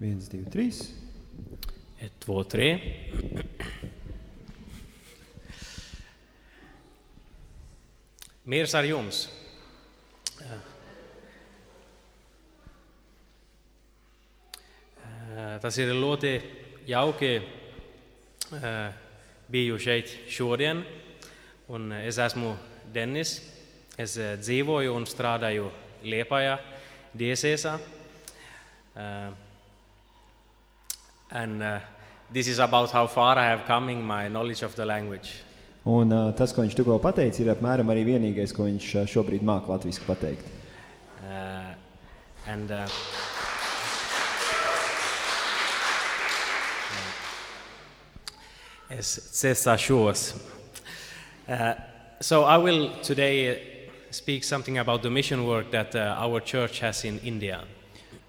viens, divi, trīs. Ett, två, tre. Miers ar jums. Tas ir ļoti jauki biju šeit šodien. Un es esmu Dennis. Es eh, dzīvoju un strādāju Liepājā, Diesiesā. Uh, and uh, this is about how far I have come in my knowledge of the language. Un uh, tas, ko viņš tikko pateica, ir apmēram arī vienīgais, ko viņš uh, šobrīd māca latviešu pateikt. Uh, and, uh, es cesāšos. Uh, so I will today uh, speak something about the mission work that uh, our church has in India.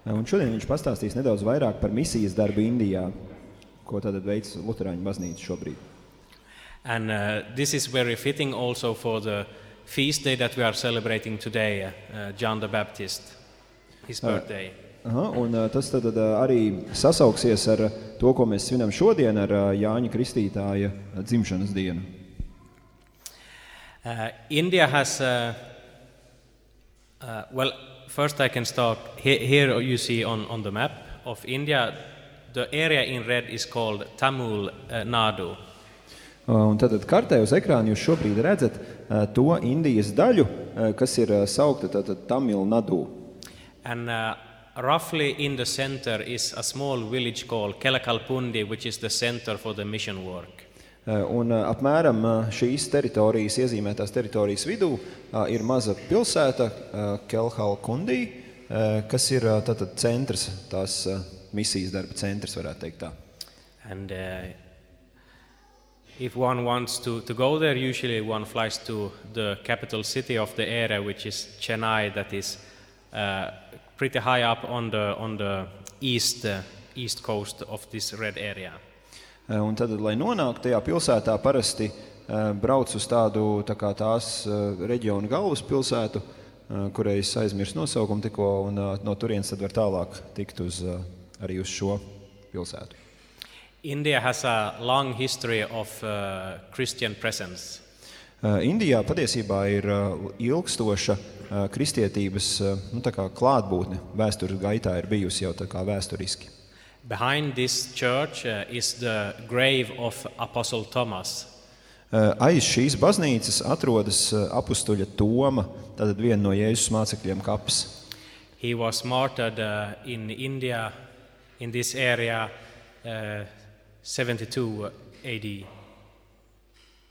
Uh, Un šodien viņš pastāstīs nedaudz vairāk par misijas darbu Indijā, ko tātad veids Lutāņu baznīca šobrīd. And uh, this is very fitting also for the feast day that we are celebrating today, uh, John the Baptist, his birthday. Aha, un uh, tas tad, uh, arī sasauksies ar uh, to, ko mēs svinam šodien ar uh, Jāņa Kristītāja uh, dzimšanas dienu. Uh, India has, uh, uh, well, first I can start. Here, here you see on, on the map of India, the area in red is called Tamil uh, Nadu. Uh, Un tad kartē uz ekrāna jūs šobrīd redzat uh, to Indijas daļu, uh, kas ir uh, saukta tātad Tamil Nadu. And uh, roughly in the center is a small village called Kelakalpundi, which is the center for the mission work. Uh, Un uh, apmēram uh, šīs teritorijas, iezīmētās teritorijas vidū, ir maza pilsēta, Kelhalkundī, kas ir tātad centrs, tās misijas darba centrs, varētu teikt tā. And uh, if one wants to, to go there, usually one flies to the capital city of the area, which is Chennai, that is uh, pretty high up on the, on the east, uh, east coast of this red area. Uh, Un tad, lai nonāktu tajā pilsētā, parasti uh, brauc uz tādu tā tās uh, reģiona galvaspilsētu, kurai es aizmirsu nosaukumu tikko, un no turienes tad var tālāk tikt uz, arī uz šo pilsētu. India has a long history of uh, Christian presence. Indijā patiesībā ir ilgstoša kristietības nu, klātbūtne. Vēstures gaitā ir bijusi jau tā kā vēsturiski. Behind this church uh, is the grave of Apostle Thomas. Uh, Aiz šīs baznīcas atrodas uh, apstuļa Toma, tātad viena no Jēzus mācekļiem kaps. He was martyred uh, in India, in this area, uh, 72 AD.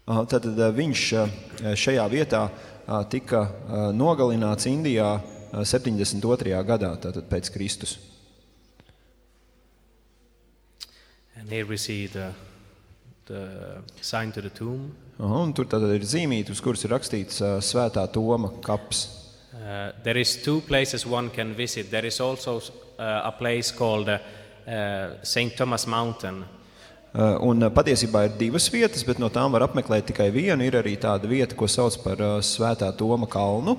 Uh, Tad uh, viņš uh, šajā vietā uh, tika uh, nogalināts Indijā uh, 72. gadā, tātad pēc Kristus. And here we see the, the sign to the tomb. Un tur tad ir zīmīti, uz kuras ir rakstīts uh, Svētā Toma kaps. Uh, there is two places one can visit. There is also uh, a place called uh, St. Thomas Mountain. Uh, Un patiesībā ir divas vietas, bet no tām var apmeklēt tikai vienu. Ir arī tāda vieta, ko sauc par uh, Svētā Toma kalnu.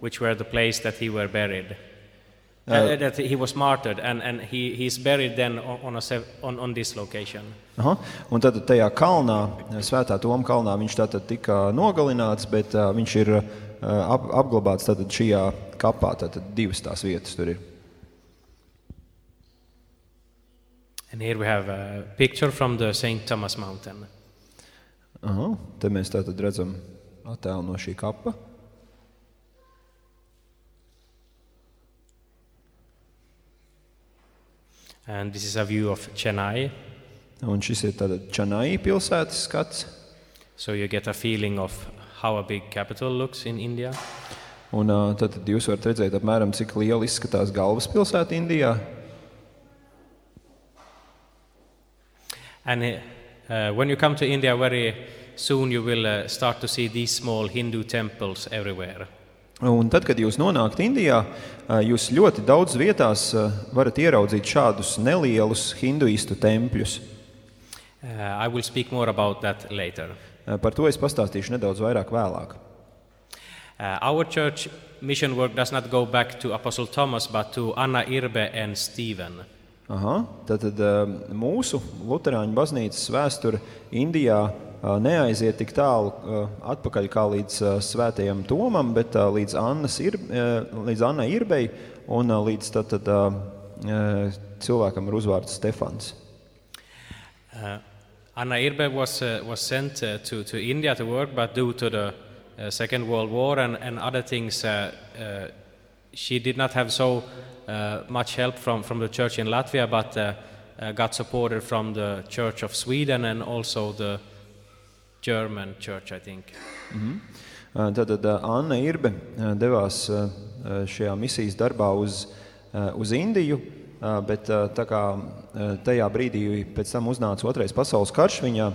which were the place that he were buried. Uh, that he was martyred, and, and he, he's buried then on, a, on, on this location. Aha. Un tad tajā kalnā, Svētā Toma kalnā, viņš tātad tika nogalināts, bet uh, viņš ir uh, ap, apglabāts tātad šajā kapā. Tātad divas tās vietas tur ir. And here we have a picture from the St. Thomas Mountain. Aha. Te mēs tātad redzam attēlu no šī kapa. And this is a view of Chennai. Un šis ir tātad Čanai pilsētas skats. So you get a feeling of how a big capital looks in India. Un uh, tad jūs varat redzēt, apmēram, cik liela izskatās galvaspilsēta Indijā. And uh, when you come to India, very soon you will uh, start to see these small Hindu temples everywhere. Un tad, kad jūs nonākat Indijā, jūs ļoti daudz vietās varat ieraudzīt šādus nelielus hinduistu tempļus. Uh, I will speak more about that later. Ā, Par to es pastāstīšu nedaudz vairāk vēlāk. Uh, our church mission work does not go back to Apostle Thomas, but to Anna Irbe and Stephen. Aha, tad, tad eh, mūsu Lutāņu baznīcas vēsture Indijā neaiziet tik tālu eh, atpakaļ kā līdz eh, Svētajam Tomam, bet eh, līdz, Annas ir, eh, līdz Annai Irbei un eh, līdz tad, tad, eh, cilvēkam ar uzvārdu Stefans. Uh, Anna Irbe was, uh, was sent uh, to, to India to work, but due to the uh, Second World War and, and other things, uh, uh, she did not have so uh, much help from, from the church in Latvia, but uh, uh, got supported from the Church of Sweden and also the German church, I think. Uh, Tad, tad uh, Anna Irbe devās šajā misijas darbā uz, uz Indiju, bet tā kā tajā brīdī pēc tam uznāca otrais pasaules karš, viņa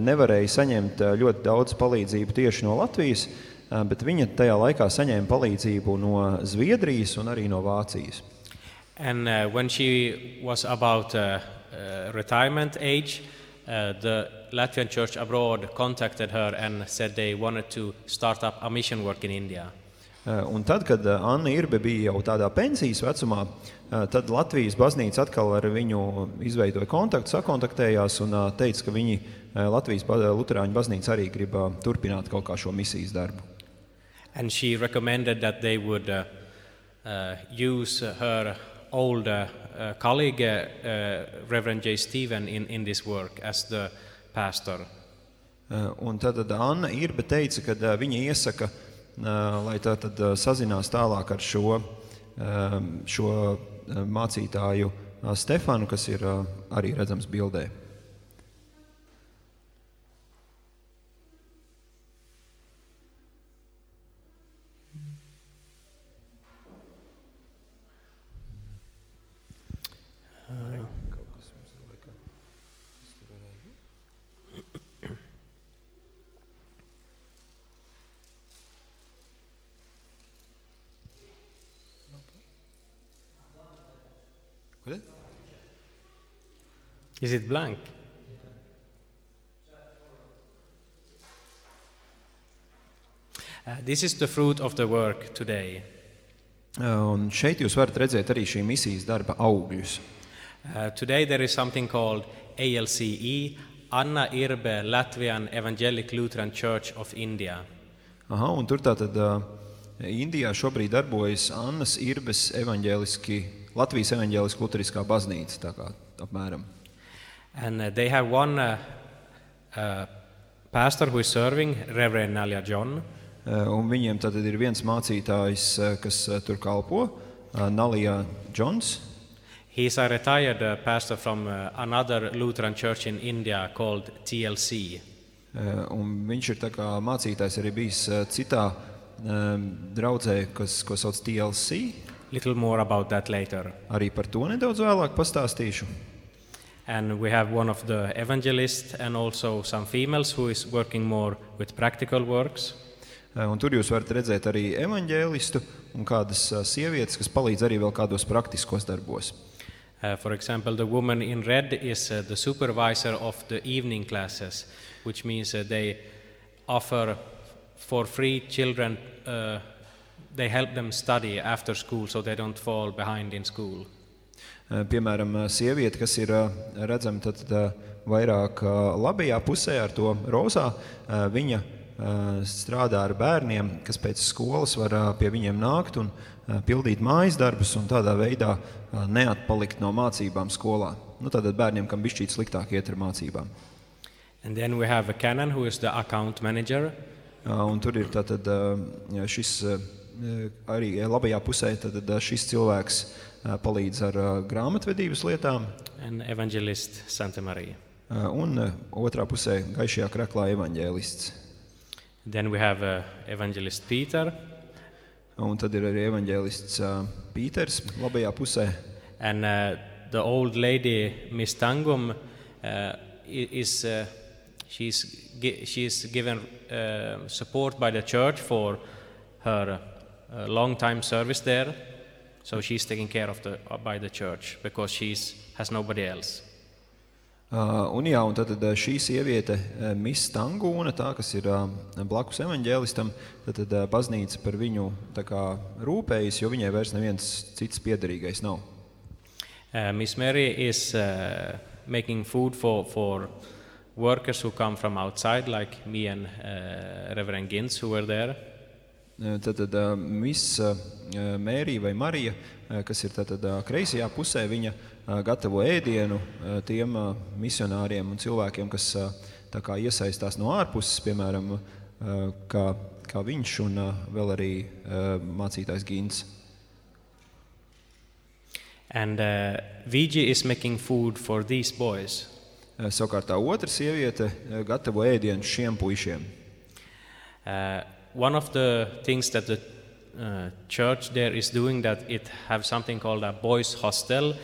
nevarēja saņemt ļoti daudz palīdzību tieši no Latvijas, bet viņa tajā laikā saņēma palīdzību no Zviedrijas un arī no Vācijas. And uh, when she was about uh, uh, retirement age, uh, the Latvian church abroad contacted her and said they wanted to start up a mission work in India. Uh, Un tad, kad uh, Anna Irbe bija jau tādā pensijas vecumā, uh, tad Latvijas baznīca atkal ar viņu izveidoja kontaktu, sakontaktējās un uh, teica, ka viņi uh, Latvijas ba- Lutāņu baznīca arī grib uh, turpināt kaut kā šo misijas darbu. And she recommended that they would uh, uh, use her old uh, colleague, uh, Reverend J. Stephen, in, in this work as the pastor. Uh, Un tad Anna Irbe teica, ka viņa iesaka, lai tā tad sazinās tālāk ar šo, um, šo mācītāju Stefanu, kas ir arī redzams bildē. Is it blank? Uh, this is the fruit of the work today. Uh, Un šeit jūs varat redzēt arī šī misijas darba augļus. Uh, today there is something called ALCE, Anna Irbe Latvian Evangelic Lutheran Church of India. Aha, un tur tātad uh, Indijā šobrīd darbojas Annas Irbes evaņģēliski, Latvijas evaņģēliski luteriskā baznīca, tā kā apmēram. And uh, they have one uh, uh, pastor who is serving, Reverend Nalia John. Uh, Un viņiem tad ir viens mācītājs, uh, kas uh, tur kalpo, uh, Nalija Džons. He is a retired uh, pastor from uh, another Lutheran church in India called TLC. Uh, Un viņš ir tā kā mācītājs arī bijis uh, citā um, draudzē, kas, ko sauc TLC. Little more about that later. Arī par to nedaudz vēlāk pastāstīšu. And we have one of the evangelists and also some females who is working more with practical works. Uh, Un tur jūs varat redzēt arī evaņģēlistu un kādas uh, sievietes, kas palīdz arī vēl kādos praktiskos darbos. Uh, for example, the woman in red is uh, the supervisor of the evening classes, which means uh, they offer for free children, uh, they help them study after school so they don't fall behind in school. Uh, Piemēram, uh, sieviete, kas ir uh, redzama tad, tad, vairāk labajā pusē ar to rozā, viņa strādā ar bērniem, kas pēc skolas var pie viņiem nākt un pildīt mājas darbus un tādā veidā neatpalikt no mācībām skolā. Nu, tātad bērniem, kam bišķīt sliktāk iet ar mācībām. And then we have a canon who is the account manager. Un tur ir tātad, šis arī labajā pusē, tad uh, šis cilvēks palīdz ar uh, grāmatvedības lietām. and evangelist Santa Maria. Uh, Un otrā pusē gaišajā kraklā evaņģēlists. Then we have uh, evangelist Peter, Un tad ir arī evaņģēlists uh, Pīters labajā pusē. and uh, the old lady Miss Tangum uh, is uh, she's she's given uh, support by the church for her uh, long time service there, so she's taken care of the uh, by the church because she's has nobody else. Uh, Un, jā, un tad, uh, šī sieviete, uh, Miss Tangūna, tā, kas ir uh, blakus evaņģēlistam, tad, tad uh, baznīca par viņu tā kā rūpējas, jo viņai vairs neviens cits piederīgais nav. Uh, Miss Mary is uh, making food for, for workers who come from outside, like me and uh, Reverend Gintz, who were there. Uh, Tad, tad uh, Misa uh, Mērija vai Marija, kas ir tad, tad, uh, kreisajā pusē, viņa gatavo ēdienu tiem misionāriem un cilvēkiem, kas kā iesaistās no ārpuses, piemēram, kā, kā viņš un vēl arī mācītājs Gins. And uh, Vigi is making food for these boys. Savukārt tā otra sieviete gatavo ēdienu šiem puišiem. Uh, one of the things that the uh, church there is doing that it have something called a boys hostel,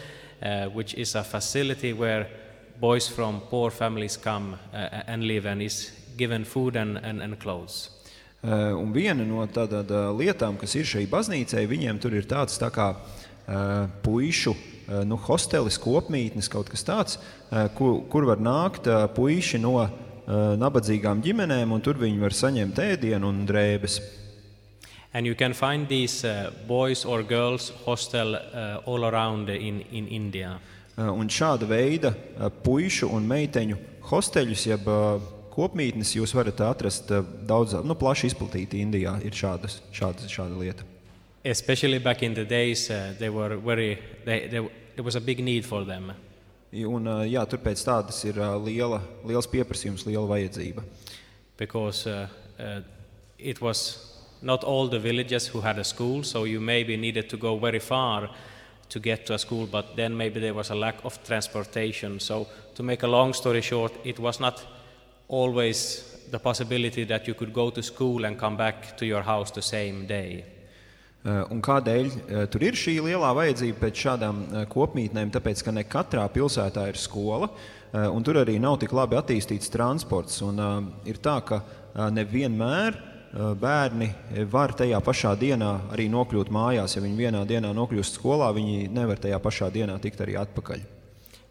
uh, which is a facility where boys from poor families come uh, and live and is given food and, and, and clothes. Uh, Un viena no tādām lietām, kas ir šai baznīcai, viņiem tur ir tāds tā kā uh, puišu uh, nu, hostelis, kopmītnes, kaut kas tāds, kur, kur var nākt puiši no nabadzīgām ģimenēm, un tur viņi var saņemt ēdienu un drēbes. And you can find these uh, boys or girls hostel uh, all around in, in India. Uh, Un šāda veida uh, puišu un meiteņu hosteļus, jeb uh, kopmītnes, jūs varat atrast uh, daudz, nu, plaši izplatīti Indijā. Ir šādas, šādas, šāda lieta. Especially back in the days, uh, they were very, they, they, there was a big need for them. Un, jā, tur pēc tādas ir liela, liels pieprasījums, liela vajadzība. because uh, uh, it was not all the villages who had a school, so you maybe needed to go very far to get to a school, but then maybe there was a lack of transportation. So, to make a long story short, it was not always the possibility that you could go to school and come back to your house the same day. Uh, Un kādēļ uh, tur ir šī lielā vajadzība pēc šādām uh, kopmītnēm? Tāpēc, ka ne katrā pilsētā ir skola, un tur arī nav tik labi attīstīts transports. Un, ir tā, ka nevienmēr bērni var tajā pašā dienā arī nokļūt mājās. Ja viņi vienā dienā nokļūst skolā, viņi nevar tajā pašā dienā tikt arī atpakaļ.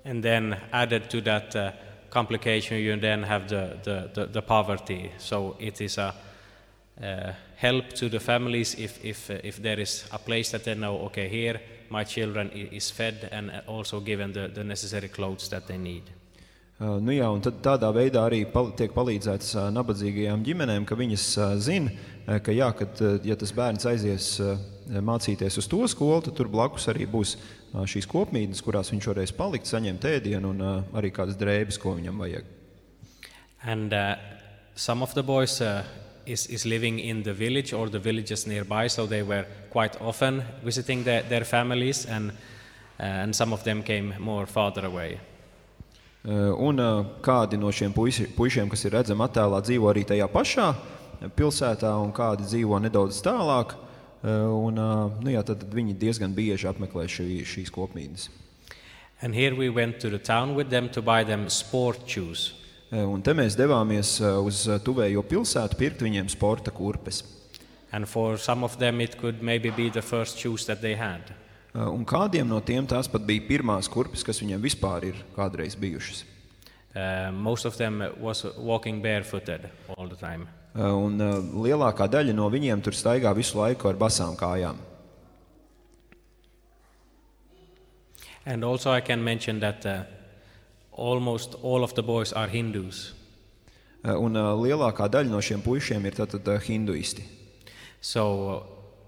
And then, added to that uh, complication, you then have the, the, the, the poverty. So, it is a uh, help to the families if, if, uh, if there is a place that they know, okay, here my children i- is fed and uh, also given the, the necessary clothes that they need. Uh, Nu jā, un tad tādā veidā arī pal tiek palīdzēts uh, nabadzīgajām ģimenēm, ka viņas uh, zina, uh, ka, jā, kad, uh, ja tas bērns aizies uh, mācīties uz to skolu, tad tur blakus arī būs uh, šīs kopmītnes, kurās viņš varēs palikt, saņemt ēdienu un uh, arī kādas drēbes, ko viņam vajag. And uh, some of the boys uh, is, is living in the village or the villages nearby, so they were quite often visiting their, their families, and, uh, and some of them came more farther away. Uh, Un uh, kādi no šiem puišiem, kas ir redzami attēlā, dzīvo arī tajā pašā pilsētā, un kādi dzīvo nedaudz tālāk. Un, nu jā, tad viņi diezgan bieži apmeklē šī, šīs kopmītnes. And here we went to the town with them to buy them sport shoes. Uh, Un te mēs devāmies uh, uz uh, tuvējo pilsētu pirkt viņiem sporta kurpes. And for some of them, it could maybe be the first shoes that they had. Un kādiem no tiem tās pat bija pirmās kurpes, kas viņiem vispār ir kādreiz bijušas. Uh, most of them was walking barefooted all the time. Uh, Un uh, lielākā daļa no viņiem tur staigā visu laiku ar basām kājām. And also, I can mention that uh, almost all of the boys are Hindus. Uh, Un uh, lielākā daļa no šiem puišiem ir tātad uh, hinduisti. So, uh,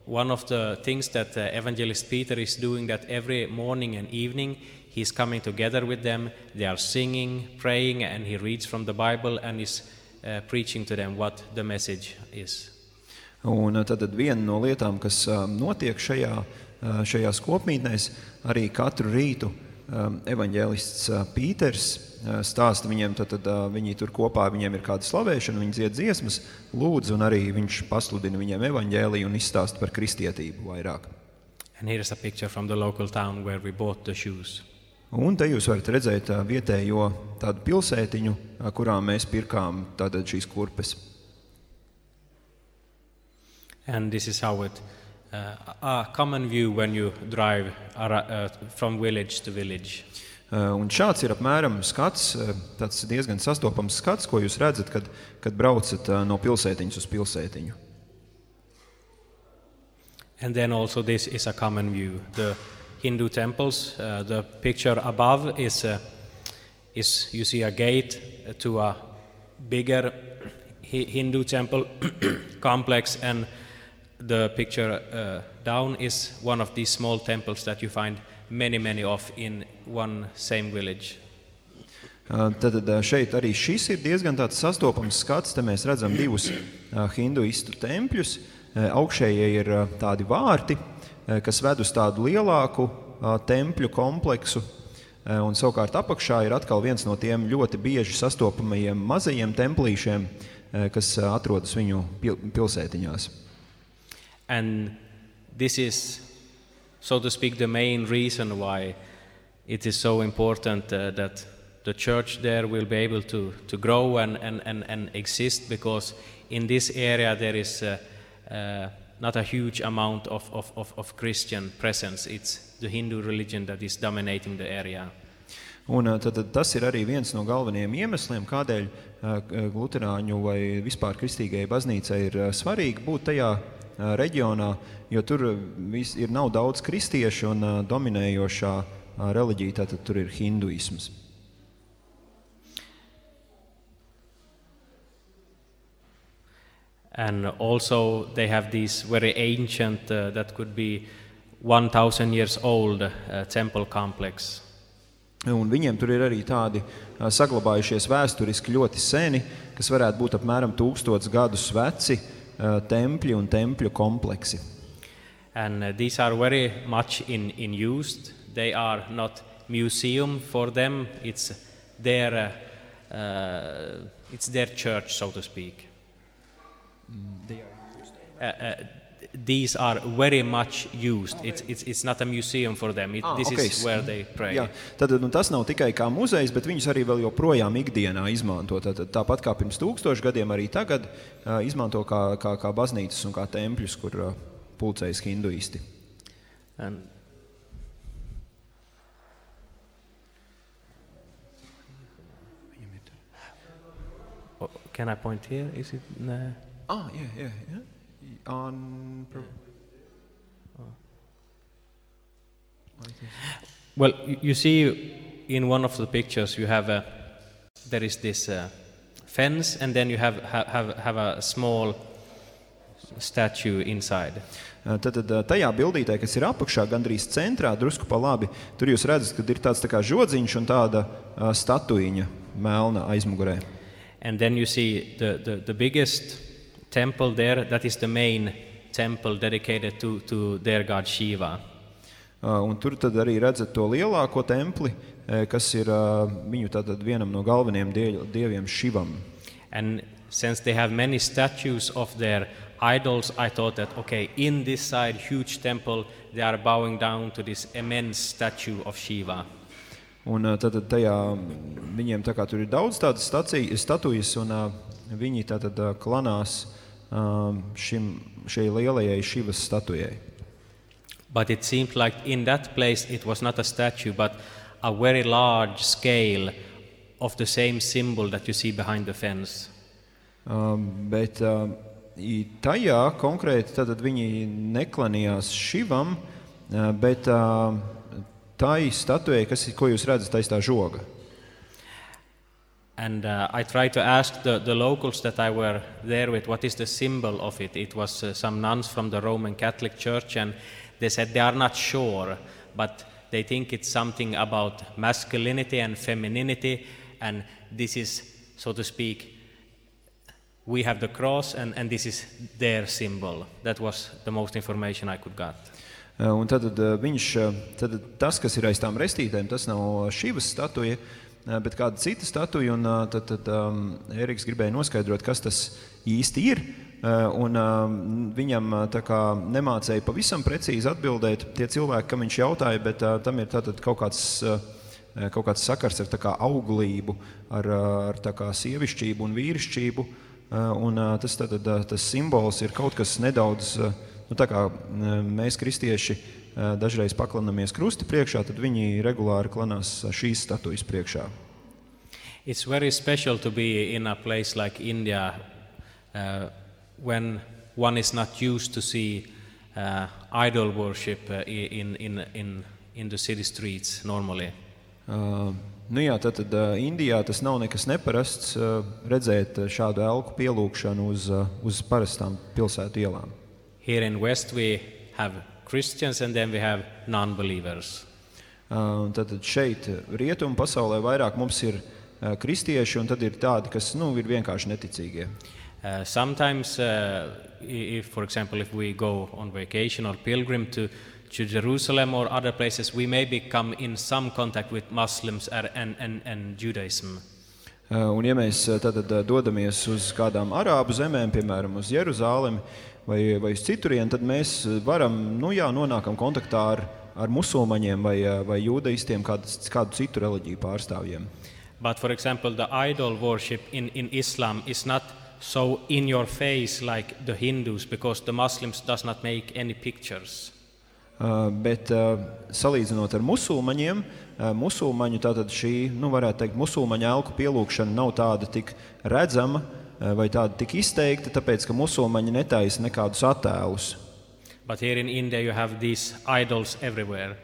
one of the things that uh, Evangelist Peter is doing that every morning and evening he's coming together with them. They are singing, praying, and he reads from the Bible and is uh, preaching to them what the message is. Un uh, tad viena no lietām, kas uh, notiek šajā, uh, šajās kopmītnēs, arī katru rītu um, evanģēlists uh, Pīters uh, stāsta viņiem, tad, tad uh, viņi tur kopā, viņiem ir kāda slavēšana, viņi dzied dziesmas, lūdz, un arī viņš pasludina viņiem evanģēliju un izstāsta par kristietību vairāk. And here is a picture from the local town where we bought the shoes. Un te jūs varat redzēt vietējo tādu pilsētiņu, kurā mēs pirkām tātad šīs kurpes. And this is how it, uh, a common view when you drive uh, from village to village. Uh, Un šāds ir apmēram skats, uh, tāds diezgan sastopams skats, ko jūs redzat, kad, kad braucat uh, no pilsētiņas uz pilsētiņu. And then also this is a common view. The Hindu temples. Uh, the picture above is, uh, is you see a gate to a bigger Hi- Hindu temple complex, and the picture uh, down is one of these small temples that you find many, many of in one same village. Uh, Tad uh, šeit arī šis ir diezgan sastopams skats. Te mēs redzam divus uh, hinduistu tempļus. Augšējie ir tādi vārti, kas ved uz tādu lielāku tempļu kompleksu. Un savukārt apakšā ir atkal viens no tiem ļoti bieži sastopamajiem mazajiem templīšiem, kas atrodas viņu pil pilsētiņās. And this is, so to speak, the main reason why it is so important uh, that the church there will be able to, to grow and, and, and, and exist because in this area there is uh, uh, not a huge amount of, of, of, of Christian presence. It's the Hindu religion that is dominating the area. Un, uh, tad, tas ir arī viens no galvenajiem iemesliem, kādēļ Lutāņu vai vispār kristīgajai baznīcai ir svarīgi būt tajā reģionā, jo tur vis, ir nav daudz kristiešu un dominējošā reliģija, tātad tur ir hinduisms. And also, they have these very ancient, uh, that could be 1,000 years old uh, temple complex. Un viņiem tur ir arī tādi uh, saglabājušies vēsturiski ļoti seni, kas varētu būt apmēram tūkstots gadus veci tempļi un tempļu kompleksi. And uh, these are very much in, in use. They are not museum for them. It's their, uh, uh, it's their church, so to speak. Uh, uh, these are very much used. It's, it's, it's not a museum for them. It, Ah, this okay. is where they pray. Jā, tad nu, tas nav tikai kā muzejs, bet viņus arī vēl joprojām ikdienā izmanto. Tad, tāpat kā pirms tūkstošiem gadiem, arī tagad uh, izmanto kā, kā, kā baznīcas un kā tempļus, kur uh, pulcējas hinduisti. And Oh, can I point here? Is it? Uh, Ah, jā, jā, jā. On... well, you, you see in one of the pictures you have a there is this uh, fence and then you have have have, have a small statue inside. Uh, Tad, tad uh, tajā bildītē, kas ir apakšā, gandrīz centrā, drusku pa labi, tur jūs redzat, ka ir tāds tā kā žodziņš un tāda uh, statuīņa melna aizmugurē. And then you see the, the, the biggest temple there, that is the main temple dedicated to, to their god Shiva. Uh, Un tur tad arī redzat to lielāko templi, eh, kas ir uh, viņu tātad vienam no galvenajiem die- dieviem Šivam. And since they have many statues of their idols, I thought that, okay, in this side, huge temple, they are bowing down to this immense statue of Shiva. Un uh, tad tajā viņiem tā kā tur ir daudz tādas statujas, un uh, viņi tātad uh, klanās um, šim, šai lielajai Šivas statujai. But it seemed like in that place it was not a statue, but a very large scale of the same symbol that you see behind the fence. Um, bet i tajā konkrēti tad viņi neklanījās Šivam, uh, bet uh, tai statujai, kas, ko jūs redzat, aiz tā žoga. And uh, I tried to ask the, the locals that I were there with what is the symbol of it. It was uh, some nuns from the Roman Catholic Church, and they said they are not sure, but they think it's something about masculinity and femininity, and this is, so to speak, we have the cross, and, and this is their symbol. That was the most information I could get. Uh, Un tad, uh, viņš, uh, tad tas, kas ir aiz tām restītēm, tas nav Šivas statuja, bet kāda cita statuja. Un, uh, tad, tad um, Eriks gribēja noskaidrot, kas tas īsti ir. Uh, Un, um, viņam kā nemācīja pavisam precīzi atbildēt tie cilvēki, kam viņš jautāja, bet uh, tam ir tātad kaut kāds, uh, kaut kāds sakars ar kā auglību, ar, ar kā sievišķību un vīrišķību. Un, tas, uh, tas simbols ir kaut kas nedaudz, nu, tā kā mēs, kristieši, dažreiz paklanamies krusti priekšā, tad viņi regulāri klanās šīs statujas priekšā. It's very special to be in a place like India uh, when one is not used to see uh, idol worship in, in, in, in the city streets normally. Uh, nu jā, tad, tad uh, Indijā tas nav nekas neparasts uh, redzēt šādu elku pielūgšanu uz, uh, uz parastām pilsētu ielām. Here in West we have Christians and then we have non-believers. Uh, un tad tad šeit, rietumu pasaulē, vairāk mums ir uh, kristieši, un tad ir tādi, kas nu, ir vienkārši neticīgie. Uh, sometimes, uh, if, for example, if we go on vacation or pilgrim to, to Jerusalem or other places, we maybe come in some contact with Muslims and, and, and Judaism. Uh, Un, ja mēs uh, tad, uh, dodamies uz kādām arābu zemēm, piemēram, uz Jeruzalemi vai, vai uz citurienu, tad mēs uh, varam nu, jā, nonākam kontaktā ar, ar musulmaņiem vai, uh, vai jūdaistiem, kādu, kādu citu reliģiju pārstāvjiem. But for example, the idol worship in, in Islam is not so in your face like the Hindus because the Muslims does not make any pictures. Uh, Bet uh, salīdzinot ar musulmaņiem, uh, musulmaņu tātad šī, nu, varētu teikt, musulmaņu elku pielūgšana nav tāda tik redzama uh, vai tāda tik izteikta, tāpēc ka musulmaņi netaisa nekādus attēlus. But here in India, you have these idols everywhere.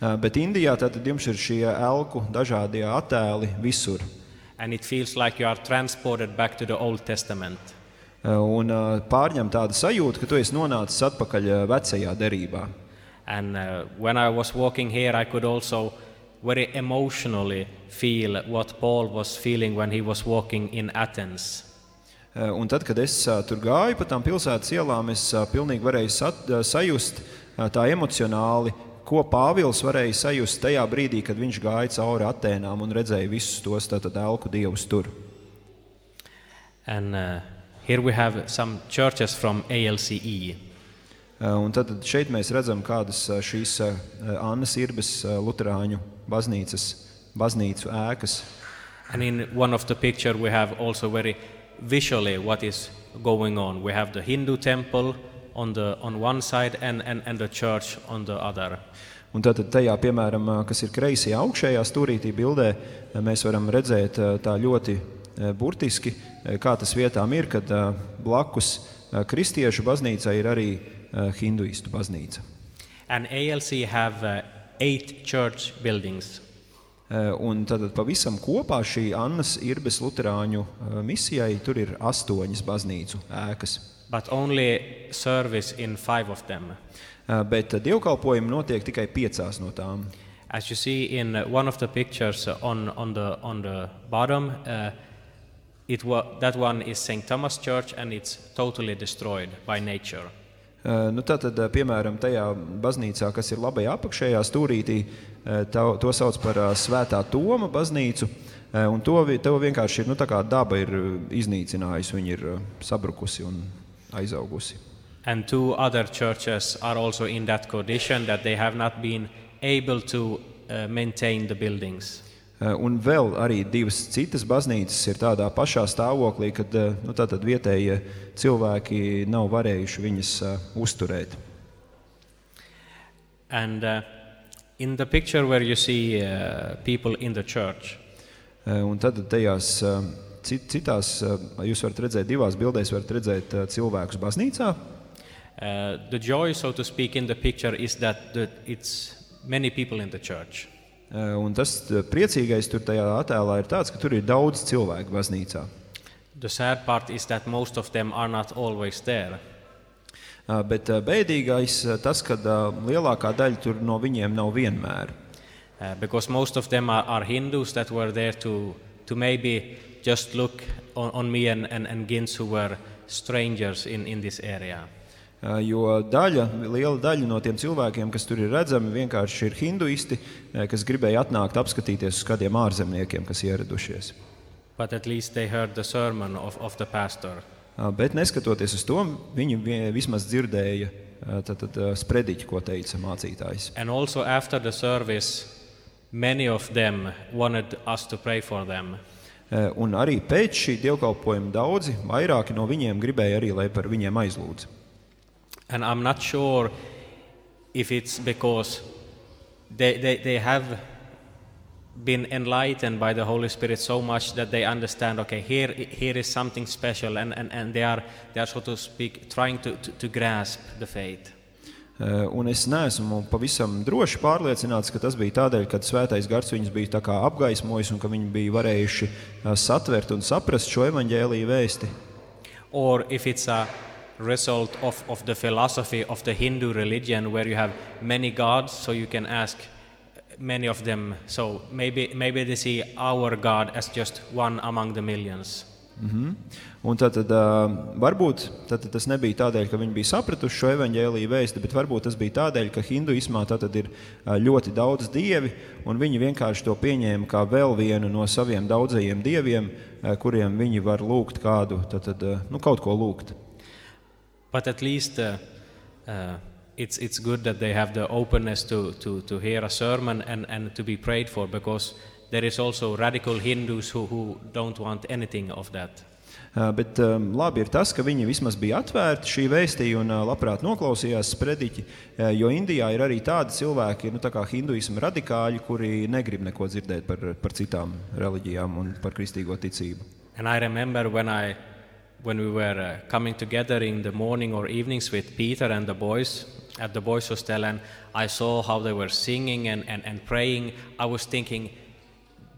Uh, Bet Indijā tātad jums ir šie elku dažādie attēli visur. And it feels like you are transported back to the Old Testament. Uh, Un uh, pārņem tādu sajūtu, ka tu esi nonācis atpakaļ uh, vecajā derībā. And uh, when I was walking here, I could also very emotionally feel what Paul was feeling when he was walking in Athens. Uh, Un tad, kad es uh, tur gāju pa tām pilsētas ielām, es uh, pilnīgi varēju sat, sajust tā emocionāli, ko Pāvils varēja sajust tajā brīdī, kad viņš gāja cauri Atēnām un redzēja visus tos tātad elku dievus tur. And uh, here we have some churches from ALCE. Un tad šeit mēs redzam, kādas šīs uh, Annas Irbes uh, Lutāņu baznīcas, baznīcu ēkas. And in one of the picture, we have also very visually what is going on. We have the Hindu temple on the on one side and, and, and the church on the other. Un tātad tajā, piemēram, ā, kas ir kreisajā augšējā stūrītī bildē, ā, mēs varam redzēt ā, tā ļoti ā, burtiski, ā, kā tas vietām ir, kad ā, blakus ā, kristiešu baznīcai ir arī ā, hinduistu baznīca. And ALC have uh, eight church buildings. Ā, Un tātad pavisam kopā šī Annas Irbes Lutāņu misijai tur ir astoņas baznīcu ēkas. but only service in five of them. Ā, Bet dievkalpojumi notiek tikai piecās no tām. As you see in uh, one of the pictures uh, on, on, the, on the bottom, uh, it wa- that one is St. Thomas Church and it's totally destroyed by nature. Uh, Nu, Tātad, piemēram, tajā baznīcā, kas ir labajā apakšējā stūrītī, uh, tā, to sauc par uh, Svētā Toma baznīcu. uh, un To, to vienkārši ir nu, daba ir iznīcinājusi, viņa ir sabrukusi un aizaugusi. And two other churches are also in that condition that they have not been able to uh, maintain the buildings. Un vēl arī divas citas baznīcas ir tādā pašā stāvoklī, kad nu, tātad vietējie cilvēki nav varējuši viņas uh, uzturēt. And uh, in the picture where you see uh, people in the church, Uh, Un tad tajās uh, cit, citās, uh, jūs varat redzēt, divās bildēs, varat redzēt cilvēkus baznīcā. uh, the joy, so to speak, in the picture is that the, it's many people in the church. Uh, Un tas priecīgais tur tajā attēlā ir tāds, ka tur ir daudz cilvēku baznīcā. The sad part is that most of them are not always there. Uh, Bet uh, bēdīgais uh, tas, ka lielākā daļa tur no viņiem nav vienmēr. Uh, because most of them are, are Hindus that were there to, to maybe just look on, on me and, and, and Gins, who were strangers in, in this area. Uh, Jo daļa, liela daļa no tiem cilvēkiem, kas tur ir redzami, vienkārši ir hinduisti, uh, kas gribēja atnākt apskatīties uz kādiem ārzemniekiem, kas ieradušies. But at least they heard the sermon of, of the pastor. Bet neskatoties uz to, viņi vi- vismaz dzirdēja tad, tad, uh, sprediķi, ko teica mācītājs. And also after the service, many of them wanted us to pray for them. Un arī pēc šī dievkalpojuma daudzi, vairāki no viņiem gribēja arī, lai par viņiem aizlūdz. And I'm not sure if it's because they, they, they have been enlightened by the Holy Spirit so much that they understand, okay, here, here is something special, and, and, and they, are, they are, so to speak, trying to, to, to grasp the faith. Eh, Un es neesmu pavisam droši pārliecināts, ka tas bija tādēļ, ka Svētais Gars viņus bija apgaismojis un ka viņi bija varējuši eh, satvert un saprast šo evaņģēlīju vēsti. or if it's a result of, of the philosophy of the Hindu religion where you have many gods, so you can ask many of them. So maybe, maybe they see our God as just one among the millions. Un tad, tad varbūt tad, tas nebija tādēļ, ka viņi bija sapratuši šo evaņģēlīju vēsti, bet varbūt tas bija tādēļ, ka hinduismā tad ir ļoti daudz dievi, un viņi vienkārši to pieņēma kā vēl vienu no saviem daudzajiem dieviem, kuriem viņi var lūgt kādu, tad, tad, nu, kaut ko lūgt. But at least uh, uh, it's, it's good that they have the openness to, to, to hear a sermon and, and to be prayed for because there is also radical Hindus who, who don't want anything of that. Uh, Bet um, labi ir tas, ka viņi vismaz bija atvērti šī vēstījuma un uh, labprāt noklausījās sprediķi, uh, jo Indijā ir arī tādi cilvēki, nu, tā kā hinduisma radikāļi, kuri negrib neko dzirdēt par, par citām reliģijām un par kristīgo ticību. And I remember when, I, when we were uh, coming together in the morning or evenings with Peter and the boys at the boys' hostel, and I saw how they were singing and, and, and praying, I was thinking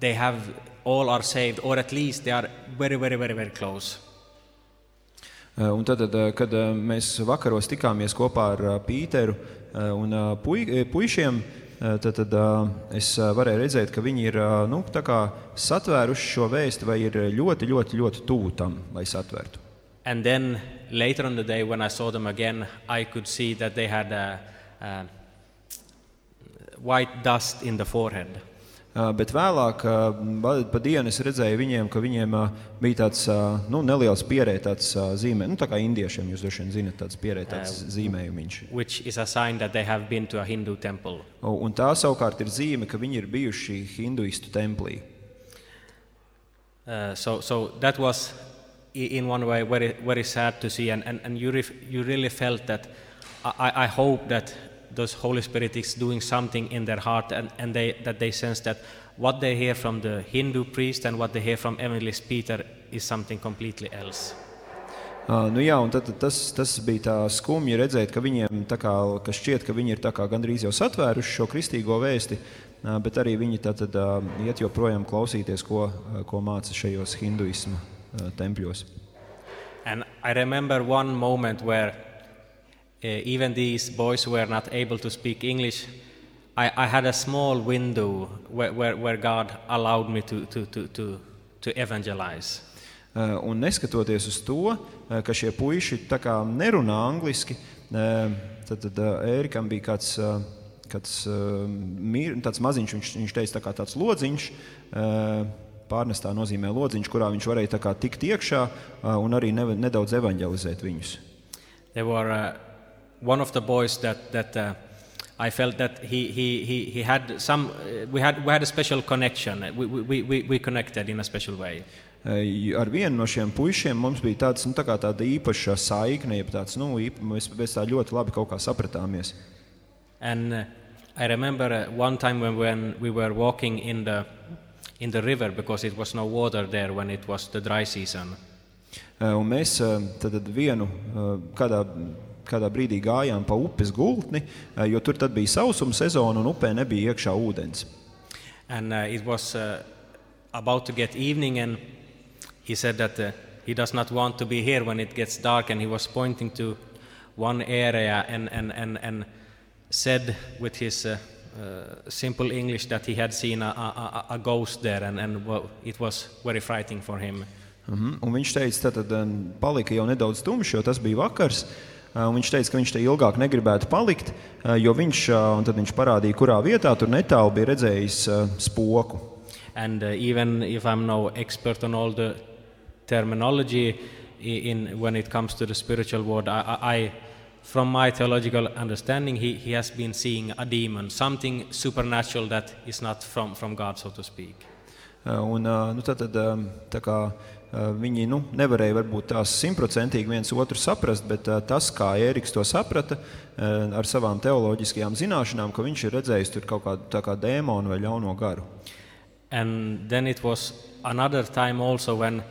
they have all are saved, or at least they are very, very, very, very close. Uh, Un tad, uh, kad uh, mēs vakaros tikāmies kopā ar Pīteru un pui, puišiem, And then later on the day, when I saw them again, I could see that they had a, a white dust in the forehead. Uh, Bet vēlāk, uh, pa dienu es redzēju viņiem, ka viņiem uh, bija tāds nu, neliels pierētāts zīmē, nu, tā kā indiešiem jūs droši vien zinat, tāds pierētāts zīmējumiņš. which is a sign that they have been to a Hindu temple. U- Un tā savukārt ir zīme, ka viņi ir bijuši hinduistu templī. Uh, so, so that was, in one way, very, very sad to see, and, and, and you, ref, you really felt that. I- I hope that those Holy Spirit is doing something in their heart, and, and they, that they sense that what they hear from the Hindu priest and what they hear from Evangelist Peter is something completely else. Uh, nu jā, un tad, tas, tas bija tā skumji redzēt, ka viņiem tā kā, ka šķiet, ka viņi ir kā gandrīz jau satvēruši šo kristīgo vēsti, uh, bet arī viņi tad, tad uh, iet joprojām klausīties, ko, uh, ko māca šajos hinduisma uh, tempļos. And I remember one moment where even these boys were not able to speak English. I, I had a small window where, where, where God allowed me to, to, to, to, to evangelize. Uh, Un neskatoties uz to, uh, ka šie puiši tā kā nerunā angliski, uh, tad, tad uh, Ērikam bija kāds, uh, kāds, uh, mir, tāds maziņš, viņš, viņš teica, tā kā tāds lodziņš. uh, Pārnestā nozīmē lodziņš, kurā viņš varēja tā kā tikt iekšā uh, un arī ne, nedaudz evanģelizēt viņus. There were uh, one of the boys that, that uh, I felt that he, he, he, he had some, uh, we, had, we had a special connection. We, we, we, we connected in a special way. Uh, Ar vienu no šiem puišiem mums bija tāds, nu, tā kā tāda īpaša saikne, jeb tāds, nu, īpa, mēs, mēs tā ļoti labi kaut kā sapratāmies. And uh, I remember uh, one time when, when we were walking in the, in the river because it was no water there when it was the dry season. Uh, Un mēs uh, tad tad vienu uh, kādā, kādā brīdī gājām pa upes gultni, uh, jo tur tad bija sausuma sezona un upē nebija iekšā ūdens. And uh, it was uh, about to get evening, and he said that uh, he does not want to be here when it gets dark, and he was pointing to one area and, and, and, and said with his uh, uh, simple English that he had seen a, a, a- ghost there, and, and well, it was very frightening for him. Mhm. Un viņš teica, ka palika jau nedaudz tumšs, jo tas bija vakars. Uh, Viņš teica, ka viņš te ilgāk negribētu palikt, uh, jo viņš, tad viņš parādīja, kurā vietā tur netālu bija redzējis spoku. And uh, even if I'm no expert on all the terminology in when it comes to the spiritual world, I, I, from my theological understanding, he, he has been seeing a demon, something supernatural that is not from, from God, so to speak. Un, nu, tad, tad, tā kā, viņi nu, nevarēja varbūt tās simtprocentīgi viens otru saprast, bet uh, tas, kā Ēriks to saprata uh, ar savām teoloģiskajām zināšanām, ka viņš ir redzējis tur kaut kādu kā dēmonu vai ļauno garu. And then it was another time also when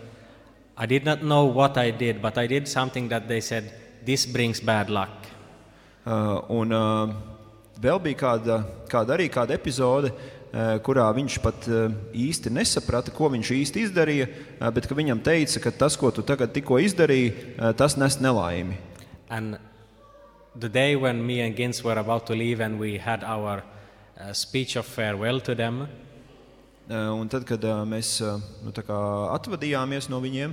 I did not know what I did, but I did something that they said, this brings bad luck. Uh, un uh, vēl bija kāda, kāda arī kāda epizode, uh, kurā viņš pat uh, īsti nesaprata, ko viņš īsti izdarīja, uh, bet ka viņam teica, ka tas, ko tu tagad tikko izdarīji, uh, tas nes nelaimi. And the day when me and Gins were about to leave and we had our uh, speech of farewell to them, Uh, Un tad, kad uh, mēs uh, nu, tā kā atvadījāmies no viņiem,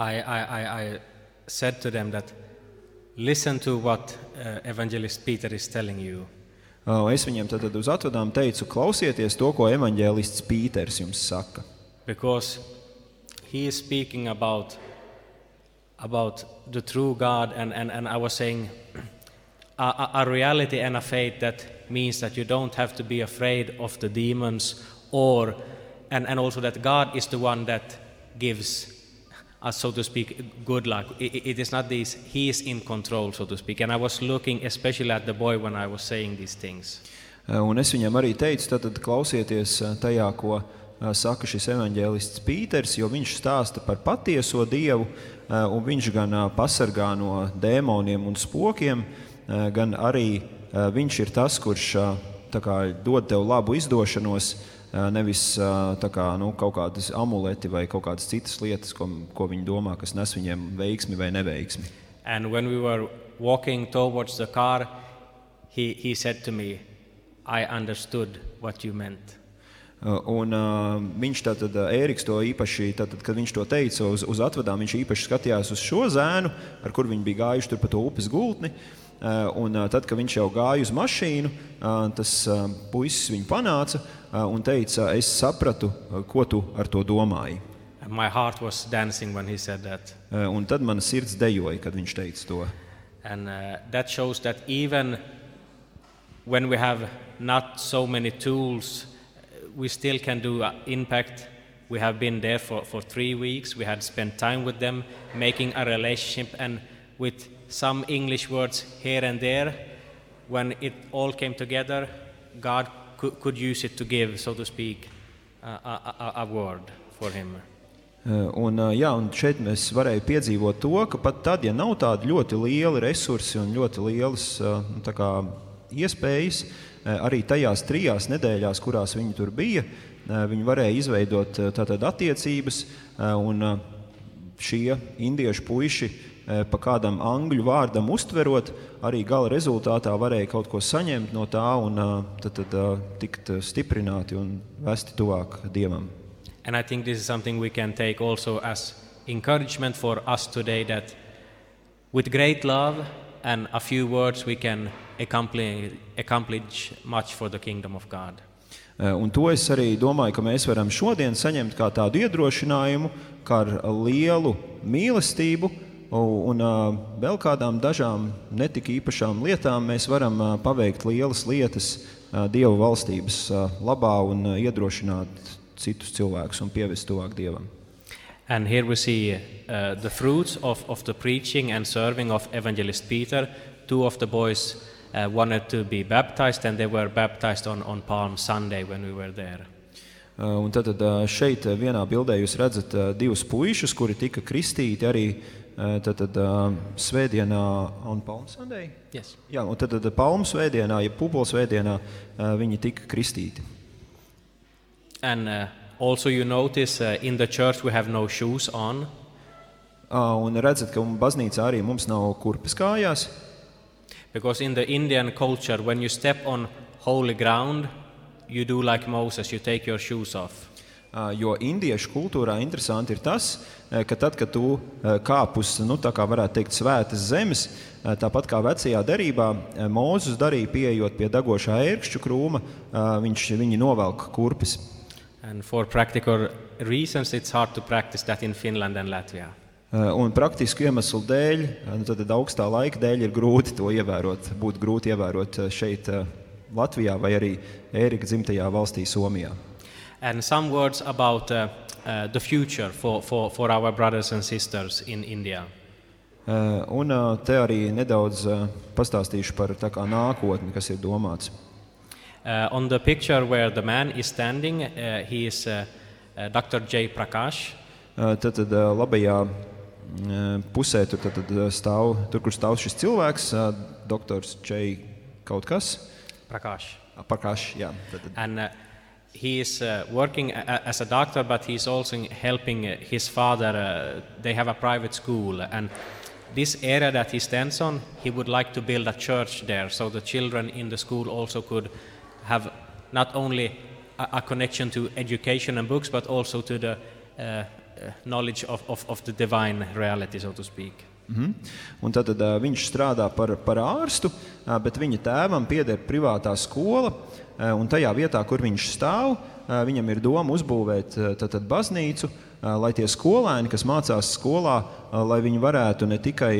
I, I, I, I said to them that listen to what uh, Evangelist Peter is telling you. Saka. because he is speaking about about the true God and, and, and I was saying a, a reality and a faith that means that you don't have to be afraid of the demons or and, and also that God is the one that gives us so to speak good luck. I- I- it is not this he is in control so to speak. And I was looking especially at the boy when I was saying these things. Uh, Un es viņam arī teicu, tad, klausieties uh, tajā, ko uh, saka šis evaņģēlists Pīters, jo viņš stāsta par patieso Dievu, uh, un viņš gan uh, pasargā no dēmoniem un spokiem, uh, gan arī uh, viņš ir tas, kurš uh, kā dod tev labu izdošanos, uh, nevis uh, tā kā, nu, kaut kādas amuleti vai kaut kādas citas lietas, ko, ko viņi domā, kas nes viņiem veiksmi vai neveiksmi. And when we were walking towards the car, he, he said to me, I understood what you meant. Uh, Un, uh, viņš tātad, Ēriks to īpaši, tātad, kad viņš to teica uz, uz atvadām, viņš īpaši skatījās uz šo zēnu, ar kuru viņi bija gājuši tur pa to upes gultni. Uh, un, uh, tad, kad viņš jau gāja uz mašīnu, uh, tas puisis viņu panāca un teica, es sapratu, ko tu ar to domāji. My heart was dancing when he said that. Un tad mana sirds dejoja, kad viņš teica to. And uh, that shows that even when we have not so many tools, we still can do uh, impact. We have been there for, for three weeks. We had spent time with them, making a relationship, and with some English words here and there, when it all came together, God could, could use it to give, so to speak, a, a, a word for him. Uh, Un, uh, jā, un šeit mēs varējām piedzīvot to, ka pat tad, ja nav tādi ļoti lieli resursi un ļoti lielas uh, nu, kā, iespējas, arī tajās trijās nedēļās, kurās viņi tur bija, viņi varēja izveidot tātad attiecības. šie indiešu puiši, pa kādam angļu vārdam uztverot, arī gala rezultātā varēja kaut ko saņemt no tā un uh, tad, tad, uh, tikt uh, stiprināti un vesti tuvāk dievam. And I think this is something we can take also as encouragement for us today that with great love and a few words we can accomplish, accomplish much for the kingdom of God. Un to es arī domāju, ka mēs varam šodien saņemt kā tādu iedrošinājumu, kā ar lielu mīlestību u- un vēl kādām dažām netik īpašām lietām mēs varam paveikt lielas lietas Dieva valstības labā un iedrošināt citus cilvēkus un pievest tuvāk Dievam. And here we see uh, the fruits of, of the preaching and serving of Evangelist Peter. Two of the boys uh, wanted to be baptized, and they were baptized on, on Palm Sunday when we were there. Uh, Un tad uh, šeit vienā bildē jūs redzat uh, divus puišus, kuri tika kristīti arī uh, tad, tad, uh, svētdienā un palmsvētdienā. Yes. Jā, un tad, tad palmsvētdienā, ja pupolsvētdienā uh, viņi tika kristīti. And uh, also, you notice uh, in the church we have no shoes on. Uh, Un redzat, ka baznīcā arī mums nav kurpes kājās. Because in the Indian culture, when you step on holy ground, you do like Moses, you take your shoes off. Jo indiešu kultūrā interesanti ir tas, ka tad, kad tu kāp uz, nu, tā kā varētu teikt, svētas zemes, tāpat kā vecajā derībā, Mūzus darīja pieejot pie degošā ērkšķu krūma, viņš, viņi novelk kurpes. And for practical reasons, it's hard to practice that in Finland and Latvia. Un praktisku iemeslu dēļ, nu, tad augstā laika dēļ ir grūti to ievērot. Būtu grūti ievērot šeit, Latvijā vai arī Ērika dzimtajā valstī, Somijā. And some words about uh, uh, the future for, for, for our brothers and sisters in India. Eh, Un eh, te arī nedaudz eh, pastāstīšu par tā kā nākotni, kas ir domāts. Uh, on the picture where the man is standing, uh, he is uh, uh, Dr. J. Prakash. Eh, Tad, tad eh, labajā mm, pusē tur tad, tad stāv, tur, kur stāv šis cilvēks, eh, doktors Čei kaut kas. Prakash. Pakaš, jā. Tad, tad. And uh, he is uh, working a- as a doctor, but he's also helping uh, his father. Uh, they have a private school, and this area that he stands on, he would like to build a church there, so the children in the school also could have not only a, a connection to education and books, but also to the uh, uh, knowledge of, of, of the divine reality, so to speak. Mhm. Un tad, ā, viņš strādā par, par ārstu, ā, bet viņa tēvam pieder privātā skola. ā, Un tajā vietā, kur viņš stāv, ā, viņam ir doma uzbūvēt ā, tad, tad baznīcu, lai tie skolēni, kas mācās skolā, lai viņi varētu ne tikai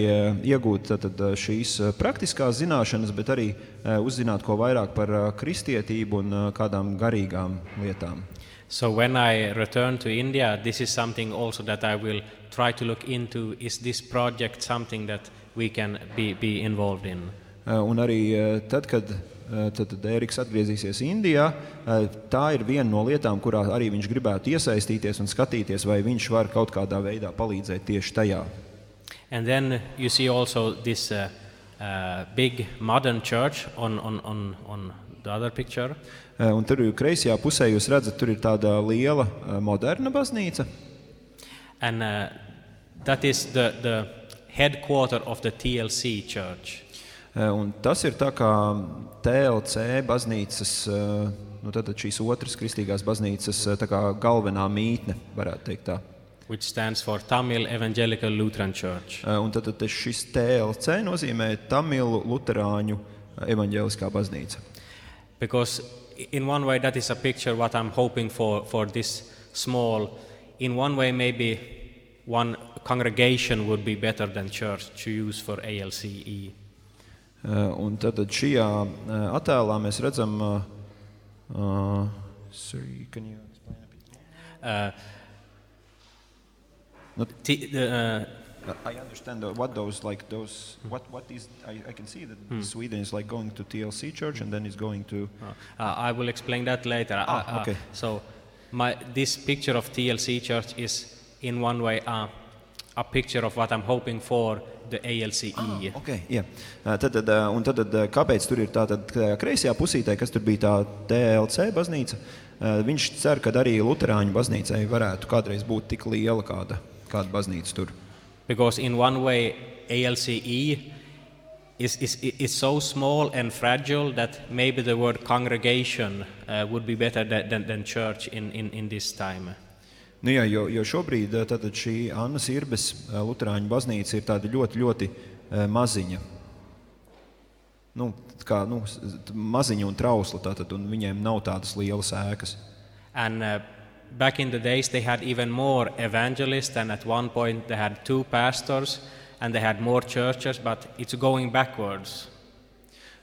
iegūt tad, tad, ā, šīs praktiskās zināšanas, bet arī uzzināt ko vairāk par kristietību un kādām garīgām lietām. So when I return to India, this is something also that I will try to look into. Is this project something that we can be, be involved in? Un arī tad, kad tad, tad Eriks atgriezīsies Indijā, uh, tā ir viena no lietām, kurā arī viņš gribētu iesaistīties un skatīties, vai viņš var kaut kādā veidā palīdzēt tieši tajā. And then you see also this uh, uh, big modern church on, on, on, on the other picture. Un tur kreisajā pusē jūs redzat, tur ir tāda liela moderna baznīca. And uh, that is the, the headquarter of the TLC church. Uh, Un tas ir tā kā TLC baznīcas, uh, nu, tad šīs otras kristīgās baznīcas uh, kā galvenā mītne, varētu teikt tā. which stands for Tamil Evangelical Lutheran Church. Un tad, tad šis TLC nozīmē Tamilu Luterāņu uh, evaņģēliskā baznīca. Because in one way that is a picture what I'm hoping for for this small. In one way maybe one congregation would be better than church to use for ALCE. Uh, Un tad šajā uh, attēlā mēs redzam, uh, uh, sorry, can you explain a bit more? Uh, No. uh, Uh, I understand uh, what those like those what what is I, I can see that Sweden is like going to TLC church and then it's going to uh, I will explain that later. Uh, Ah, uh, okay. so my this picture of TLC church is in one way uh, a picture of what I'm hoping for the ALCE. Okay, jā. Uh, Tad, tad, un tad, tad, kāpēc tur ir tā kreisajā pusītē, kas tur bija tā TLC baznīca? Viņš cer, ka arī Lutāņu baznīcai varētu kādreiz būt tik liela kāda, kāda baznīca tur. Because in one way, ALCE is, is, is so small and fragile that maybe the word congregation uh, would be better than, than, than church in, in, in this time. Nu, jā, jo, jo šobrīd tātad šī Annas Irbes uh, Lutāņu baznīca ir tāda ļoti, ļoti uh, maziņa. Nu, kā, nu, maziņa un trausla, tātad, un viņiem nav tādas lielas ēkas. And uh, back in the days, they had even more evangelists, and at one point, they had two pastors and they had more churches, but it's going backwards.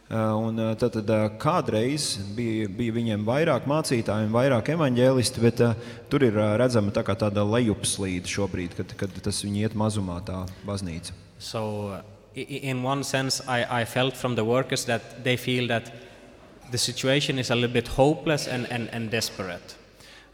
Uh, Un, uh, tad, tad, uh, kādreiz bija, bija viņiem vairāk mācītāju vairāk evaņģēlisti, bet uh, tur ir redzama tā tāda lejupslīde šobrīd, kad, kad tas viņi iet mazumā, tā baznīca. So, in one sense, I, I felt from the workers that they feel that the situation is a little bit hopeless and, and, and desperate.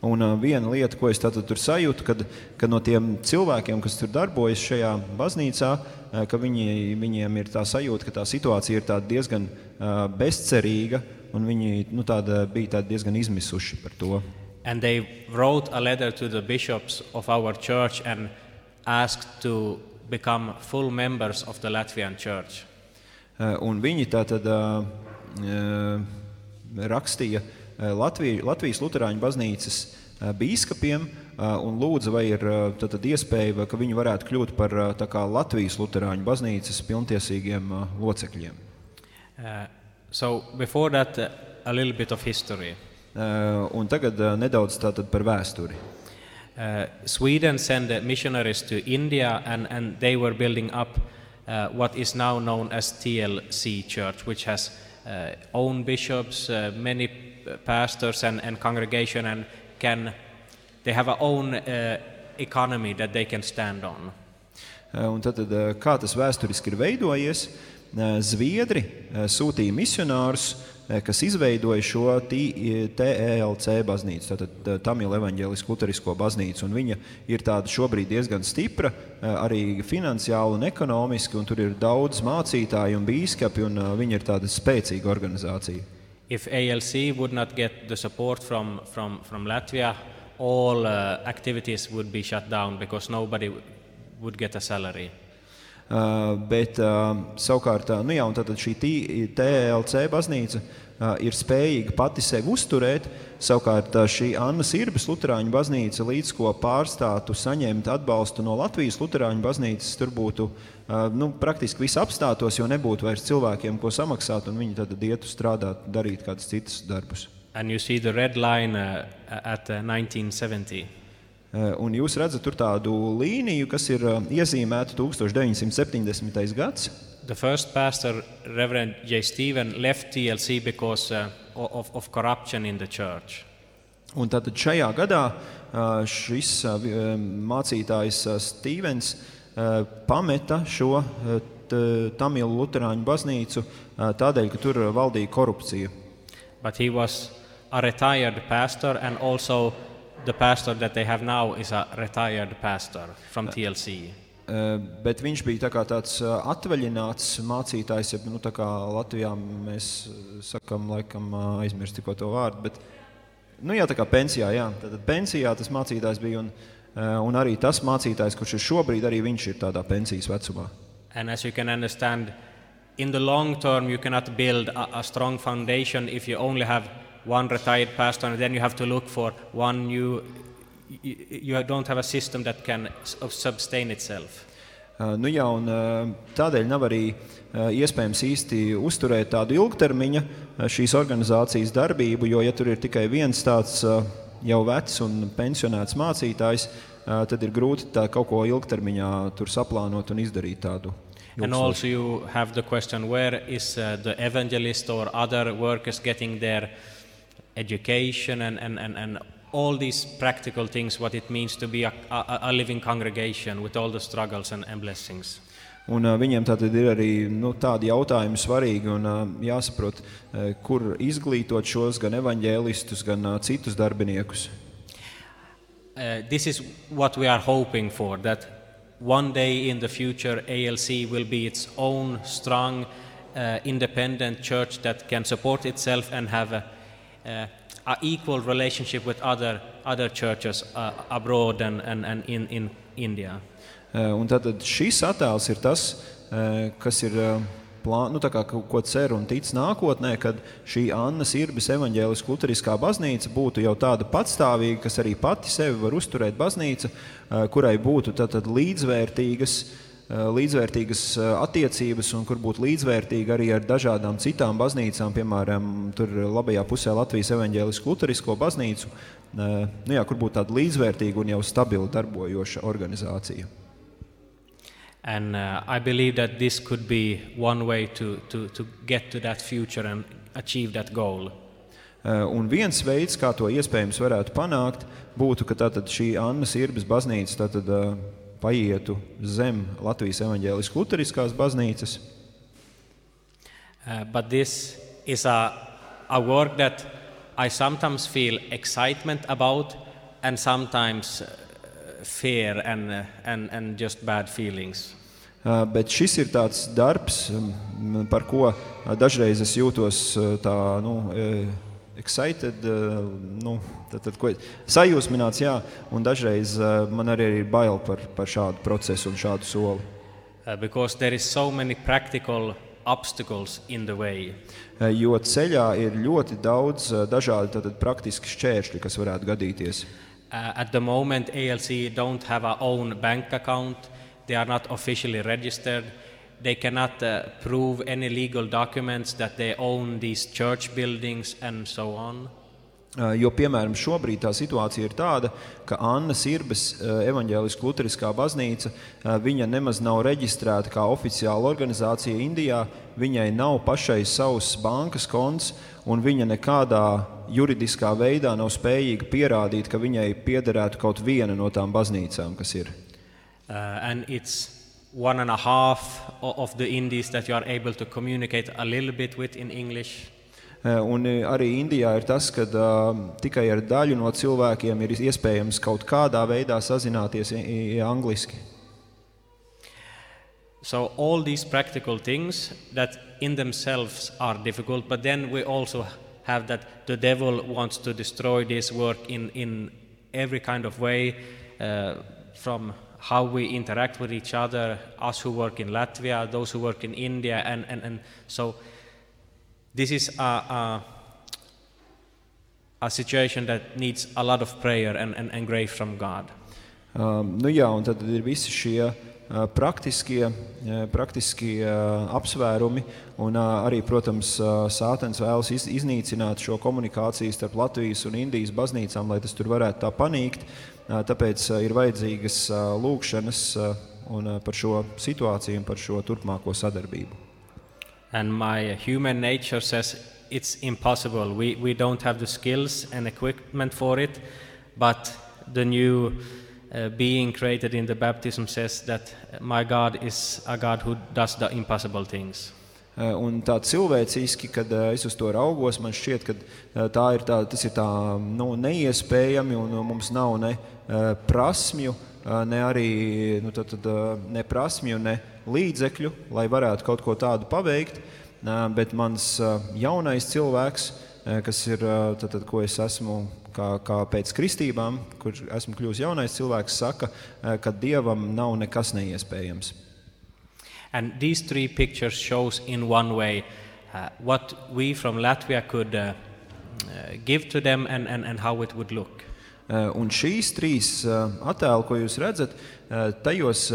Un uh, viena lieta, ko es tur sajūtu, kad, kad no tiem cilvēkiem, kas tur darbojas šajā baznīcā, uh, ka viņi, viņiem ir tā sajūta, ka tā situācija ir diezgan uh, bezcerīga, un viņi nu, tāda, bija tāda diezgan izmisuši par to. And they wrote a letter to the bishops of our church and asked to become full members of the Latvian church. Uh, Un viņi tātad uh, uh, rakstīja uh, Latviju, Latvijas Lutāņu baznīcas uh, bīskapiem uh, un lūdza, vai ir uh, tātad iespēja, ka viņi varētu kļūt par Latvijas Lutāņu baznīcas pilntiesīgiem locekļiem. Uh, so, before that, uh, a little bit of history. Uh, Un tagad uh, nedaudz par vēsturi. Uh, Sweden sent uh, missionaries to India, and, and they were building up uh, what is now known as TLC Church, which has uh, own bishops, uh, many pastors, and, and congregation, and can they have a own uh, economy that they can stand on. Uh, Un tad, uh, kā tas vēsturiski ir veidojies, uh, Zviedri sūtīja misionārus kas izveidoja šo TELC baznīcu, tātad Tamilu evaņģēlisku luterisko baznīcu. Un viņa ir tāda šobrīd diezgan stipra, arī finansiāli un ekonomiski, un tur ir daudz mācītāju un bīskapi, un viņa ir tāda spēcīga organizācija. If ALC would not get the support from, from, from Latvia, all uh, activities would be shut down because nobody would get a salary. Uh, bet uh, savukārt uh, nu jā, šī TLC baznīca uh, ir spējīga pati sevi uzturēt. Savukārt uh, šī Anna Sirbas Lutāņu baznīca, līdz ko pārstātu saņemt atbalstu no Latvijas Lutāņu baznīcas, tur būtu uh, nu, praktiski viss apstātos, jo nebūtu vairs cilvēkiem, ko samaksāt, un viņi tad ietu strādāt, darīt kādus citus darbus. And you see the red line uh, at uh, 1970. Uh, Un jūs redzat tur tādu līniju, kas ir uh, iezīmēta 1970. gads. The first pastor, Reverend J. Stephen, left TLC because uh, of, of corruption in the church. Un tātad šajā gadā šis mācītājs ā, Stīvens ā, pameta šo t- Tamilu Lutāņu baznīcu ā, tādēļ, ka tur valdīja korupcija. But he was a retired pastor, and also the pastor that they have now is a retired pastor from TLC. Bet viņš bija tā tāds atvaļināts mācītājs, ja nu, tā kā Latvijā mēs sakām, laikam aizmirst tikko to vārdu. Bet, nu, jā, tā kā pensijā, jā. Tad pensijā tas mācītājs bija un, ā, un arī tas mācītājs, kurš ir šobrīd, arī viņš ir tādā pensijas vecumā. And as you can understand, in the long term, you cannot build a, a strong foundation if you only have one retired pastor, and then you have to look for one new. You, you don't have a system that can sustain itself. Uh, Nu jā, un, uh, tādēļ nav arī uh, iespējams īsti uzturēt tādu ilgtermiņa šīs organizācijas darbību, jo, ja tur ir tikai viens tāds uh, jau vecs un pensionēts mācītājs, tad ir grūti tā kaut ko ilgtermiņā saplānot un izdarīt tādu. And also, you have the question where is uh, the evangelist or other workers getting their education and, and, and, and all these practical things, what it means to be a, a, a living congregation with all the struggles and, and blessings. Un, uh, viņiem tātad ir arī nu, tādi jautājumi svarīgi un uh, jāsaprot, uh, kur izglītot šos gan evaņģēlistus, gan uh, citus darbiniekus. Uh, this is what we are hoping for that one day in the future ALC will be its own strong, uh, independent church that can support itself and have a, uh, a equal relationship with other, other churches uh, abroad and, and, and in, in India. Eh, Un tātad šis attēls ir tas, eh, kas ir eh, plā, nu, kā ko cer un tic nākotnē, kad šī Annas Irbis evaņģēliskā luteriskā baznīca būtu jau tāda patstāvīga, kas arī pati sevi var uzturēt baznīca, kurai būtu tātad līdzvērtīgas, līdzvērtīgas attiecības un kur būtu līdzvērtīga arī ar dažādām citām baznīcām, piemēram, tur labajā pusē Latvijas evaņģēliskā luterisko baznīcu, nu, jā, kur būtu tāda līdzvērtīga un jau stabili darbojoša organizācija. And uh, I believe that this could be one way to, to, to get to that future and achieve that goal. Uh, Un viens veids, kā to iespējams varētu panākt, būtu, ka tātad šī Annas Irbas baznīca tātad, uh, paietu zem Latvijas evaņģēliskās luteriskās baznīcas. Uh, but this is a, a work that I sometimes feel excitement about and sometimes uh, fear and, and, and just bad feelings. Uh, Bet šis ir tāds darbs, um, par ko uh, dažreiz es jūtos uh, tā, nu, uh, excited, uh, nu, tad, tad, ko, sajūsmināts, jā, un dažreiz man arī ir bail par, par šādu procesu un šādu soli. Uh, because there is so many practical obstacles in the way. Jo ceļā ir ļoti daudz dažādu tātad, praktiski šķēršļi, kas varētu gadīties. Uh, at the moment, ALC don't have our own bank account. They are not officially registered. They cannot uh, prove any legal documents that they own these church buildings and so on. Uh, Jo, piemēram, šobrīd tā situācija ir tāda, ka Anna Sirbas evaņģēliskā luteriskā baznīca viņa nemaz nav reģistrēta kā oficiāla organizācija Indijā. Viņai nav pašai savs bankas konts, un viņa nekādā juridiskā veidā nav spējīga pierādīt, ka viņai piederētu kaut viena no tām baznīcām, kas ir. Uh, one and a half of the Indies that you are able to communicate a little bit with in English. Un arī Indijā ir tas, ka uh, tikai ar daļu no cilvēkiem ir iespējams kaut kādā veidā sazināties angliski. So all these practical things that in themselves are difficult, but then we also have that the devil wants to destroy this work in, in every kind of way, uh, from how we interact with each other, us who work in Latvia, those who work in India, and, and, and so this is a, a, a situation that needs a lot of prayer and, and, and grace from God. Um, nu jā, un tad ir visi šie uh, praktiskie, uh, praktiskie uh, apsvērumi, un uh, arī, protams, uh, Sātens vēlas iz, iznīcināt šo komunikāciju starp Latvijas un Indijas baznīcām, lai tas tur varētu tā panīkt. Tāpēc ir vajadzīgas lūkšanas un par šo situāciju un par šo turpmāko sadarbību. And my human nature says it's impossible. We, we don't have the skills and equipment for it, but the new uh, being created in the baptism says that my God is a God who does the impossible things. Un tā cilvēciski, kad es uz to raugos, man šķiet, ka tā ir tā, tas ir tā, nu, neiespējami un mums nav ne prasmju, eh, ne arī nu, tad, tad, eh, ne prasmju, ne līdzekļu, lai varētu kaut ko tādu paveikt. Bet mans jaunais cilvēks, kas ir tad, tad, ko es esmu kā, kā pēc kristībām, kur esmu kļuvis jaunais cilvēks, saka, ka dievam nav nekas neiespējams. And these three pictures shows in one way uh, what we from Latvia could uh, uh, give to them and, and, and how it would look. Eh, un šīs trīs eh, attēli, ko jūs redzat, eh, tajos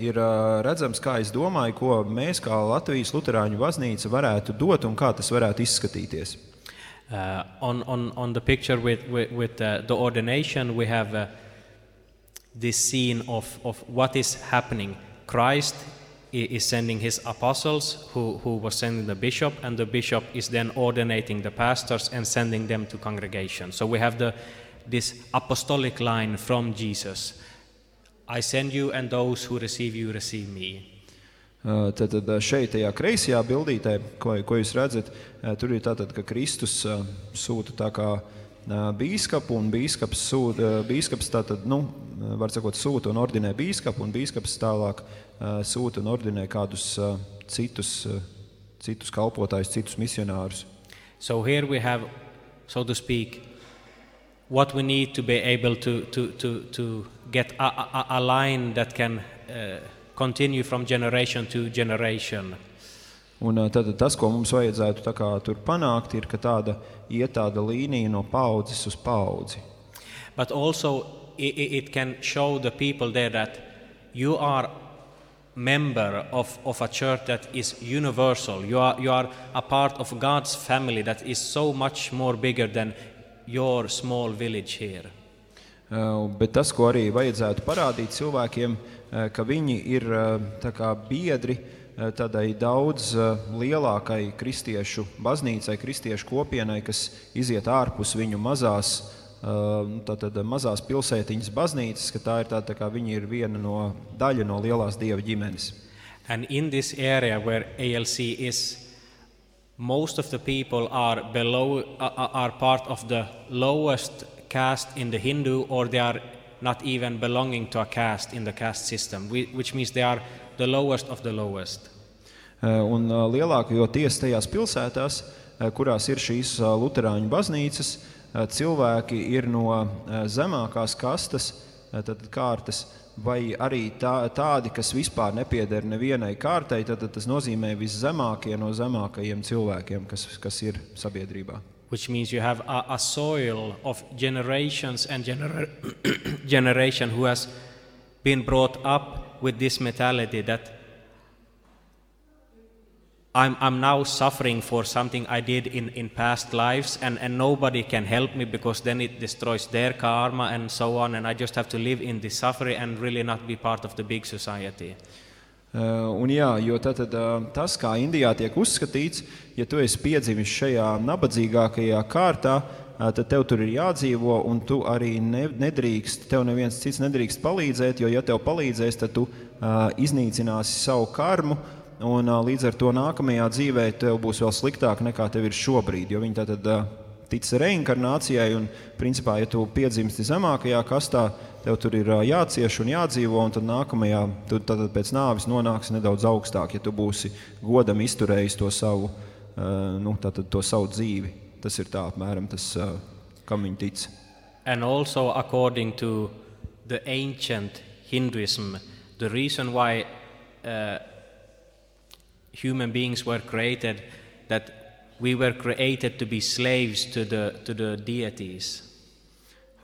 ir redzams, kā es domāju, ko mēs kā Latvijas Lutāņu baznīca varētu dot un kā tas varētu izskatīties. Uh, on, on, on the picture with, with, with uh, the ordination, we have uh, this scene of, of what is happening. Christ is sending his apostles, who, who was sending the bishop, and the bishop is then ordinating the pastors and sending them to congregation. So we have the this apostolic line from Jesus I send you, and those who receive you receive me. Uh, tad, tad uh, šeit, tajā kreisajā bildītē, ko, ko jūs redzat, uh, tur ir tātad, ka Kristus sūta tā kā bīskapu, un bīskaps, sūta, bīskaps tātad, nu, var sakot, sūta un ordinē bīskapu, un bīskaps tālāk sūta un ordinē kādus citus, citus kalpotājus, citus misionārus. So here we have, so to speak, what we need to be able to, to, to, to get a, a, a line that can uh, continue from generation to generation. Un uh, tad tas, ko mums vajadzētu kā, tur panākt, ir, ka tāda iet tāda līnija no paudzes uz paudzi. But also it, it can show the people there that you are member of, of a church that is universal. You are, you are a part of God's family that is so much more bigger than your small village here. Uh, bet tas, ko arī vajadzētu parādīt cilvēkiem, uh, ka viņi ir uh, biedri tādai daudz lielākai kristiešu baznīcai, kristiešu kopienai, kas iziet ārpus viņu mazās, nu, tātad, mazās pilsētiņas baznīcas, ka tā ir tā, tā kā viņi ir viena no daļa no lielās dieva ģimenes. And in this area where ALC is most of the people are below are part of the lowest caste in the Hindu or they are not even belonging to a caste in the caste system which means they are the lowest of the lowest. Eh, un eh, lielākoties tajās pilsētās kurās ir šīs luterāņu baznīcas cilvēki ir no zemākās kastes tad kārtas vai arī tā, tādi, kas vispār nepieder nevienai kārtai, tad, tad tas nozīmē viszemākie no zemākajiem cilvēkiem, kas, kas ir sabiedrībā. Which means you have a, a soil of generations and genera generation who has been brought up with this mentality that I'm, I'm now suffering for something I did in, in past lives, and, and nobody can help me because then it destroys their karma and so on, and I just have to live in this suffering and really not be part of the big society. Uh, un jā, jo tātad, uh, tas, kā Indijā tiek uzskatīts, ja tu esi piedzimis šajā nabadzīgākajā kārtā, uh, tad tev tur ir jādzīvo, un tu arī ne, nedrīkst, tev neviens cits nedrīkst palīdzēt, jo, ja tev palīdzēs, tad tu uh, iznīcināsi savu karmu, un līdz ar to nākamajā dzīvē tev būs vēl sliktāk nekā tev ir šobrīd. Jo viņi tātad tic reinkarnācijai, un principā, ja tu piedzimsti zemākajā kastā, tev tur ir jācieš un jādzīvo, un tad nākamajā, tu tad pēc nāves nonāksi nedaudz augstāk, ja tu būsi godam izturējis to savu, nu, tātad, to savu dzīvi. Tas ir tā apmēram tas, kam viņi tic. And also, according to the ancient Hinduism, the reason why uh, human beings were created, that we were created to be slaves to the, to the deities.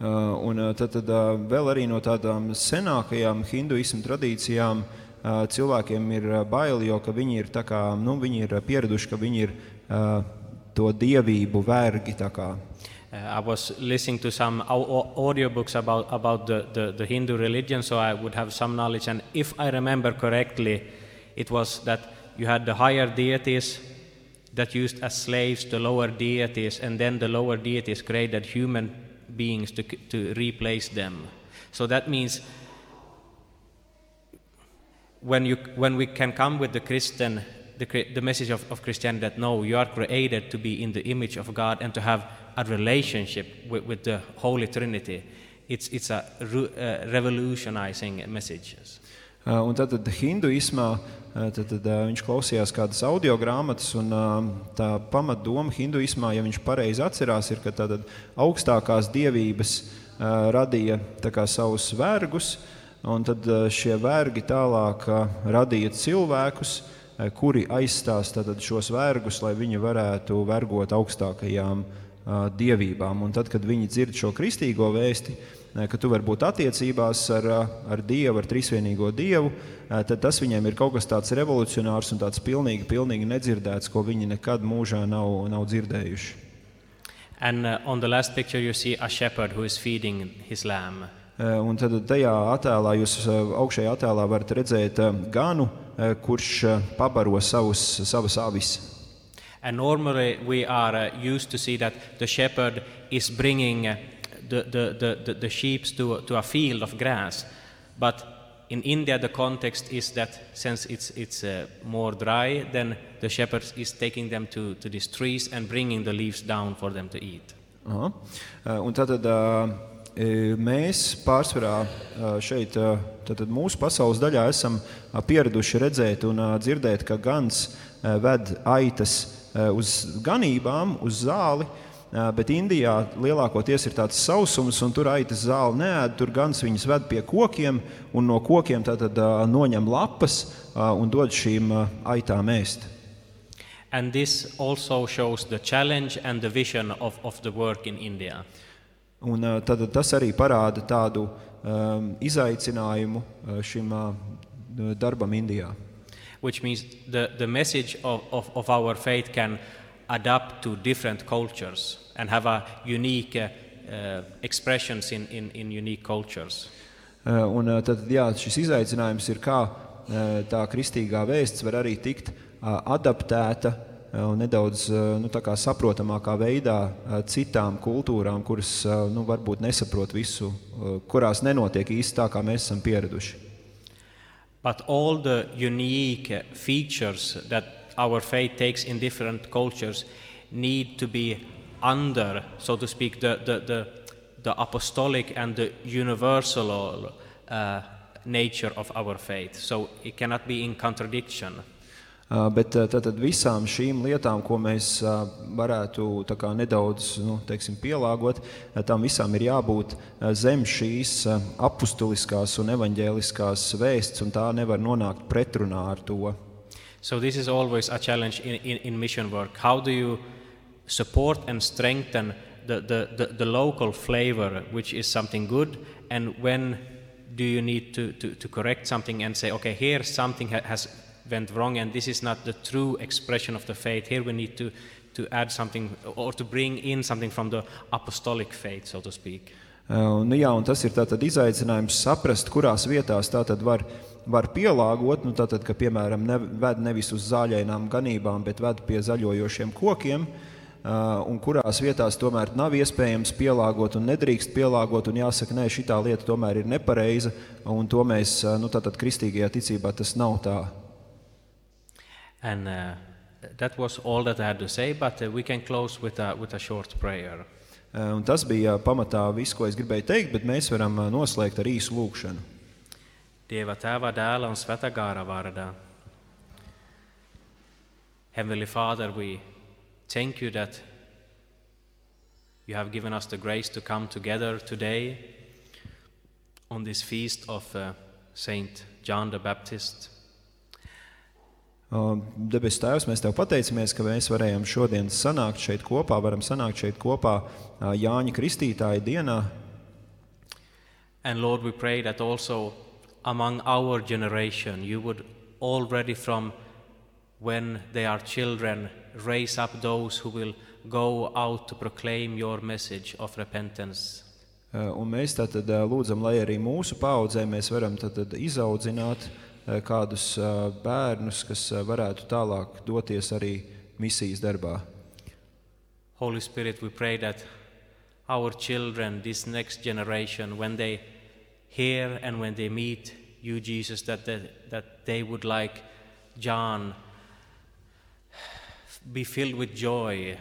Uh, Un uh, tad, tad uh, vēl arī no tādām senākajām hinduismu tradīcijām uh, cilvēkiem ir uh, bail, jo viņi ir, kā, nu, viņi ir uh, pieraduši, ka viņi ir to dievību vergi. Uh, I was listening to some au- au- audiobooks about, about the, the, the Hindu religion, so I would have some knowledge. And if I remember correctly, it was that you had the higher deities that used as slaves the lower deities, and then the lower deities created human beings to, to replace them. So that means when, you, when we can come with the Christian, the, the message of, of Christianity that no, you are created to be in the image of God and to have a relationship with, with the Holy Trinity, it's, it's a uh, revolutionizing message. Uh, Un tad, tad hinduismā uh, tad, tad, uh, viņš klausījās kādas audio grāmatas, un tā pamatdoma hinduismā, ja viņš pareizi atcerās, ir, ka tātad augstākās dievības radīja kā savus vergus, un tad šie vergi tālāk radīja cilvēkus, kuri aizstās tātad šos vergus, lai viņi varētu vergot augstākajām dievībām. Un tad, kad viņi dzird šo kristīgo vēsti, eh, ka tu vari būt attiecībās ar, ar Dievu, ar trīsvienīgo Dievu, tad tas viņiem ir kaut kas tāds revolucionārs un tāds pilnīgi, pilnīgi nedzirdēts, ko viņi nekad mūžā nav, nav dzirdējuši. And uh, on the last picture, you see a shepherd who is feeding his lamb. Un tad tajā attēlā jūs augšējā attēlā varat redzēt ganu, kurš pabaro savus, savas avis. And normally we are used to see that the shepherd is bringing the, the, the, the, sheep to, to a field of grass. But in India, the context is that since it's, it's uh, more dry, then the shepherd is taking them to, to these trees and bringing the leaves down for them to eat. Aha. Eh, Un tātad eh, mēs pārsvarā eh, šeit, eh, tātad mūsu pasaules daļā, esam eh, pieraduši redzēt un dzirdēt, ka gans ved aitas uz ganībām, uz zāli. eh, Bet Indijā lielākoties ir tāds sausums, un tur aitas zāli neēd. Tur gans viņas ved pie kokiem, un no kokiem tātad noņem lapas un dod šīm aitām ēst. And this also shows the challenge and the vision of, of the work in India. Un, tad, tas arī parāda tādu um, izaicinājumu šim uh, darbam Indijā. which means the, the message of, of, of our faith can adapt to different cultures and have a unique uh, uh, expressions in, in, in unique cultures. Uh, un, uh, tad, jā, šis izaicinājums ir, kā uh, tā kristīgā vēsts var arī tikt uh, adaptēta uh, un nedaudz uh, nu, tā kā saprotamākā veidā uh, citām kultūrām, kuras uh, nu, varbūt nesaprot visu, uh, kurās nenotiek īsti tā, kā mēs esam pieraduši. But all the unique uh, features that our faith takes in different cultures need to be under, so to speak, the, the, the, the apostolic and the universal uh, nature of our faith. So it cannot be in contradiction. Uh, Bet uh, tātad visām šīm lietām, ko mēs uh, varētu kā nedaudz nu, teiksim, pielāgot, uh, tam visām ir jābūt uh, zem šīs uh, apustuliskās un evaņģēliskās vēsts, un tā nevar nonākt pretrunā ar to. So this is always a challenge in, in, in mission work. How do you support and strengthen the, the, the, the local flavor, which is something good, and when do you need to, to, to correct something and say, okay, here something ha- has went wrong and this is not the true expression of the faith. Here we need to, to add something or to bring in something from the apostolic faith, so to speak. Uh, nu, jā, un tas ir tātad izaicinājums saprast, kurās vietās tā tad var, var pielāgot. Nu, tātad, ka, piemēram, ne, ved nevis uz zāļainām ganībām, bet ved pie zaļojošiem kokiem. Uh, un kurās vietās tomēr nav iespējams pielāgot un nedrīkst pielāgot. Un jāsaka, nē, šī lieta tomēr ir nepareiza. Un to mēs, nu, tātad kristīgajā ticībā tas nav tā. And uh, that was all that I had to say, but uh, we can close with a, with a short prayer. Un tas bija pamatā viss, ko es gribēju teikt, bet mēs varam noslēgt ar īsu lūgšanu. Dieva tēva, dēla un svētā gara vārdā. Heavenly Father, we thank you that you have given us the grace to come together today on this feast of uh, Saint John the Baptist. Uh, Debes Tēvs, mēs Tev pateicamies, ka mēs varējām šodien sanākt šeit kopā, varam sanākt šeit kopā uh, Jāņa Kristītāja dienā. And Lord, we pray that also among our generation you would already from when they are children raise up those who will go out to proclaim your message of repentance. Uh, Un mēs tātad uh, lūdzam, lai arī mūsu paudzē mēs varam tātad izaudzināt uh, kādus bērnus, kas varētu tālāk doties arī misijas darbā. Holy Spirit, we pray that our children, this next generation, when they hear and when they meet you, Jesus, that they, that they would like John be filled with joy.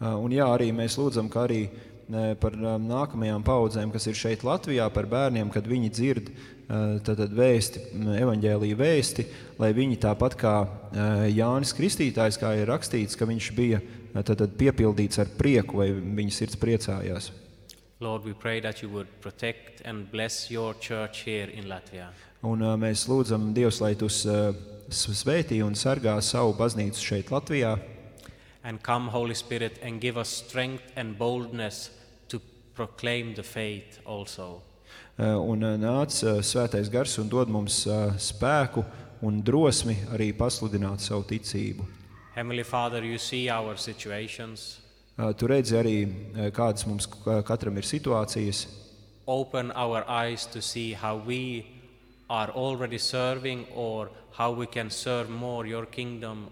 Uh, Un jā, arī mēs lūdzam, ka arī uh, par um, nākamajām paudzēm, kas ir šeit Latvijā, par bērniem, kad viņi dzird uh, tātad vēsti, evaņģēlīju vēsti, lai viņi tāpat kā uh, Jānis Kristītājs, kā ir rakstīts, ka viņš bija uh, tātad piepildīts ar prieku, vai viņa sirds priecājās. Lord, we pray that you would protect and bless your church here in Latvia. Un uh, mēs lūdzam Dievs, lai tu uh, svētī un sargā savu baznīcu šeit Latvijā. And come, Holy Spirit, and give us strength and boldness to proclaim the faith also. Uh, Un uh, nāc uh, svētais gars un dod mums uh, spēku un drosmi arī pasludināt savu ticību. Heavenly Father, you see our situations. Uh, Tu redzi arī, uh, kādas mums k- katram ir situācijas. Open our eyes to see how we are already serving or how we can serve more your kingdom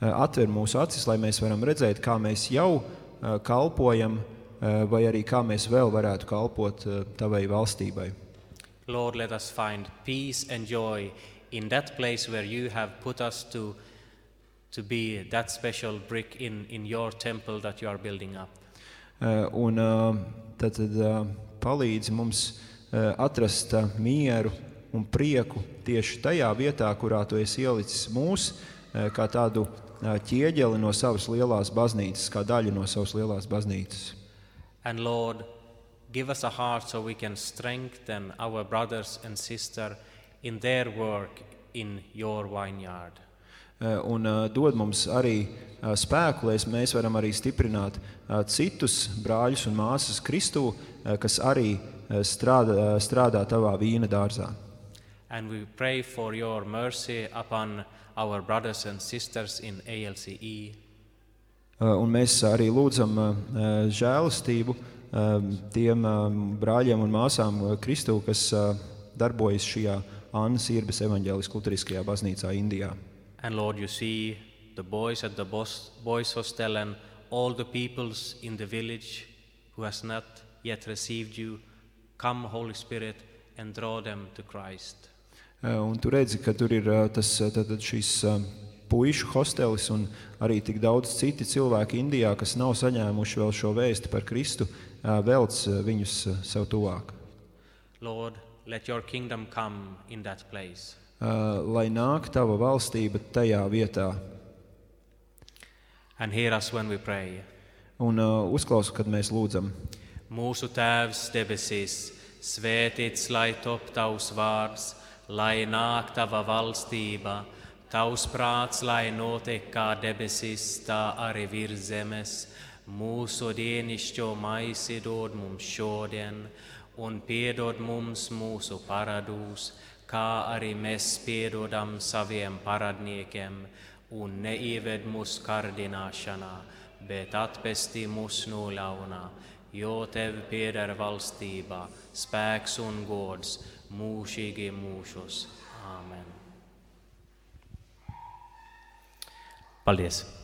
Uh, Atver mūsu acis, lai mēs varam redzēt, kā mēs jau uh, kalpojam, uh, vai arī kā mēs vēl varētu kalpot uh, tavai valstībai. Lord, let us find peace and joy in that place where you have put us to, to be that special brick in, in your temple that you are building up. Uh, Un uh, tad, tad uh, palīdzi mums uh, atrast uh, mieru un prieku tieši tajā vietā, kurā tu esi ielicis mūs, uh, kā tādu uh, ķieģeli no savas lielās baznīcas, kā daļu no savas lielās baznīcas. And Lord, give us a heart so we can strengthen our brothers and sisters in their work in your vineyard. Uh, Un uh, dod mums arī uh, spēku, lai mēs varam arī stiprināt citus brāļus un māsas Kristū, kas arī strādā, strādā tavā vīna dārzā. And we pray for your mercy upon our brothers and sisters in ALCE. Un mēs arī lūdzam žēlastību tiem brāļiem un māsām Kristū, kas darbojas šajā Annas Irbes evaņģēliskajā luteriskajā baznīcā Indijā. And Lord, you see the boys at the boys' hostel and all the peoples in the village who has not yet received you. Come, Holy Spirit, and draw them to Christ. Uh, Un tu redzi, ka tur ir uh, tas, tātad šis uh, puišu hostelis un arī tik daudz citi cilvēki Indijā, kas nav saņēmuši vēl šo vēsti par Kristu, velc viņus sev tuvāk. Lord, let your kingdom come in that place. Uh, Lai nāk tava valstība tajā vietā And hear us when we pray. un uh, uzklausu, kad mēs lūdzam. Mūsu Tēvs debesīs, svētīts lai top tavs vārds, lai nāk tava valstība, tavs prāts, lai notiek kā debesīs, tā arī virs zemes. Mūsu dienišķo maisi dod mums šodien, un piedod mums mūsu paradūs, kā arī mēs piedodam saviem paradniekiem, un neieved mūsu kārdināšanā, bet atpestī mūs no ļaunā, jo tev pieder valstība, spēks un gods mūžīgi mūžos. Āmen. Paldies!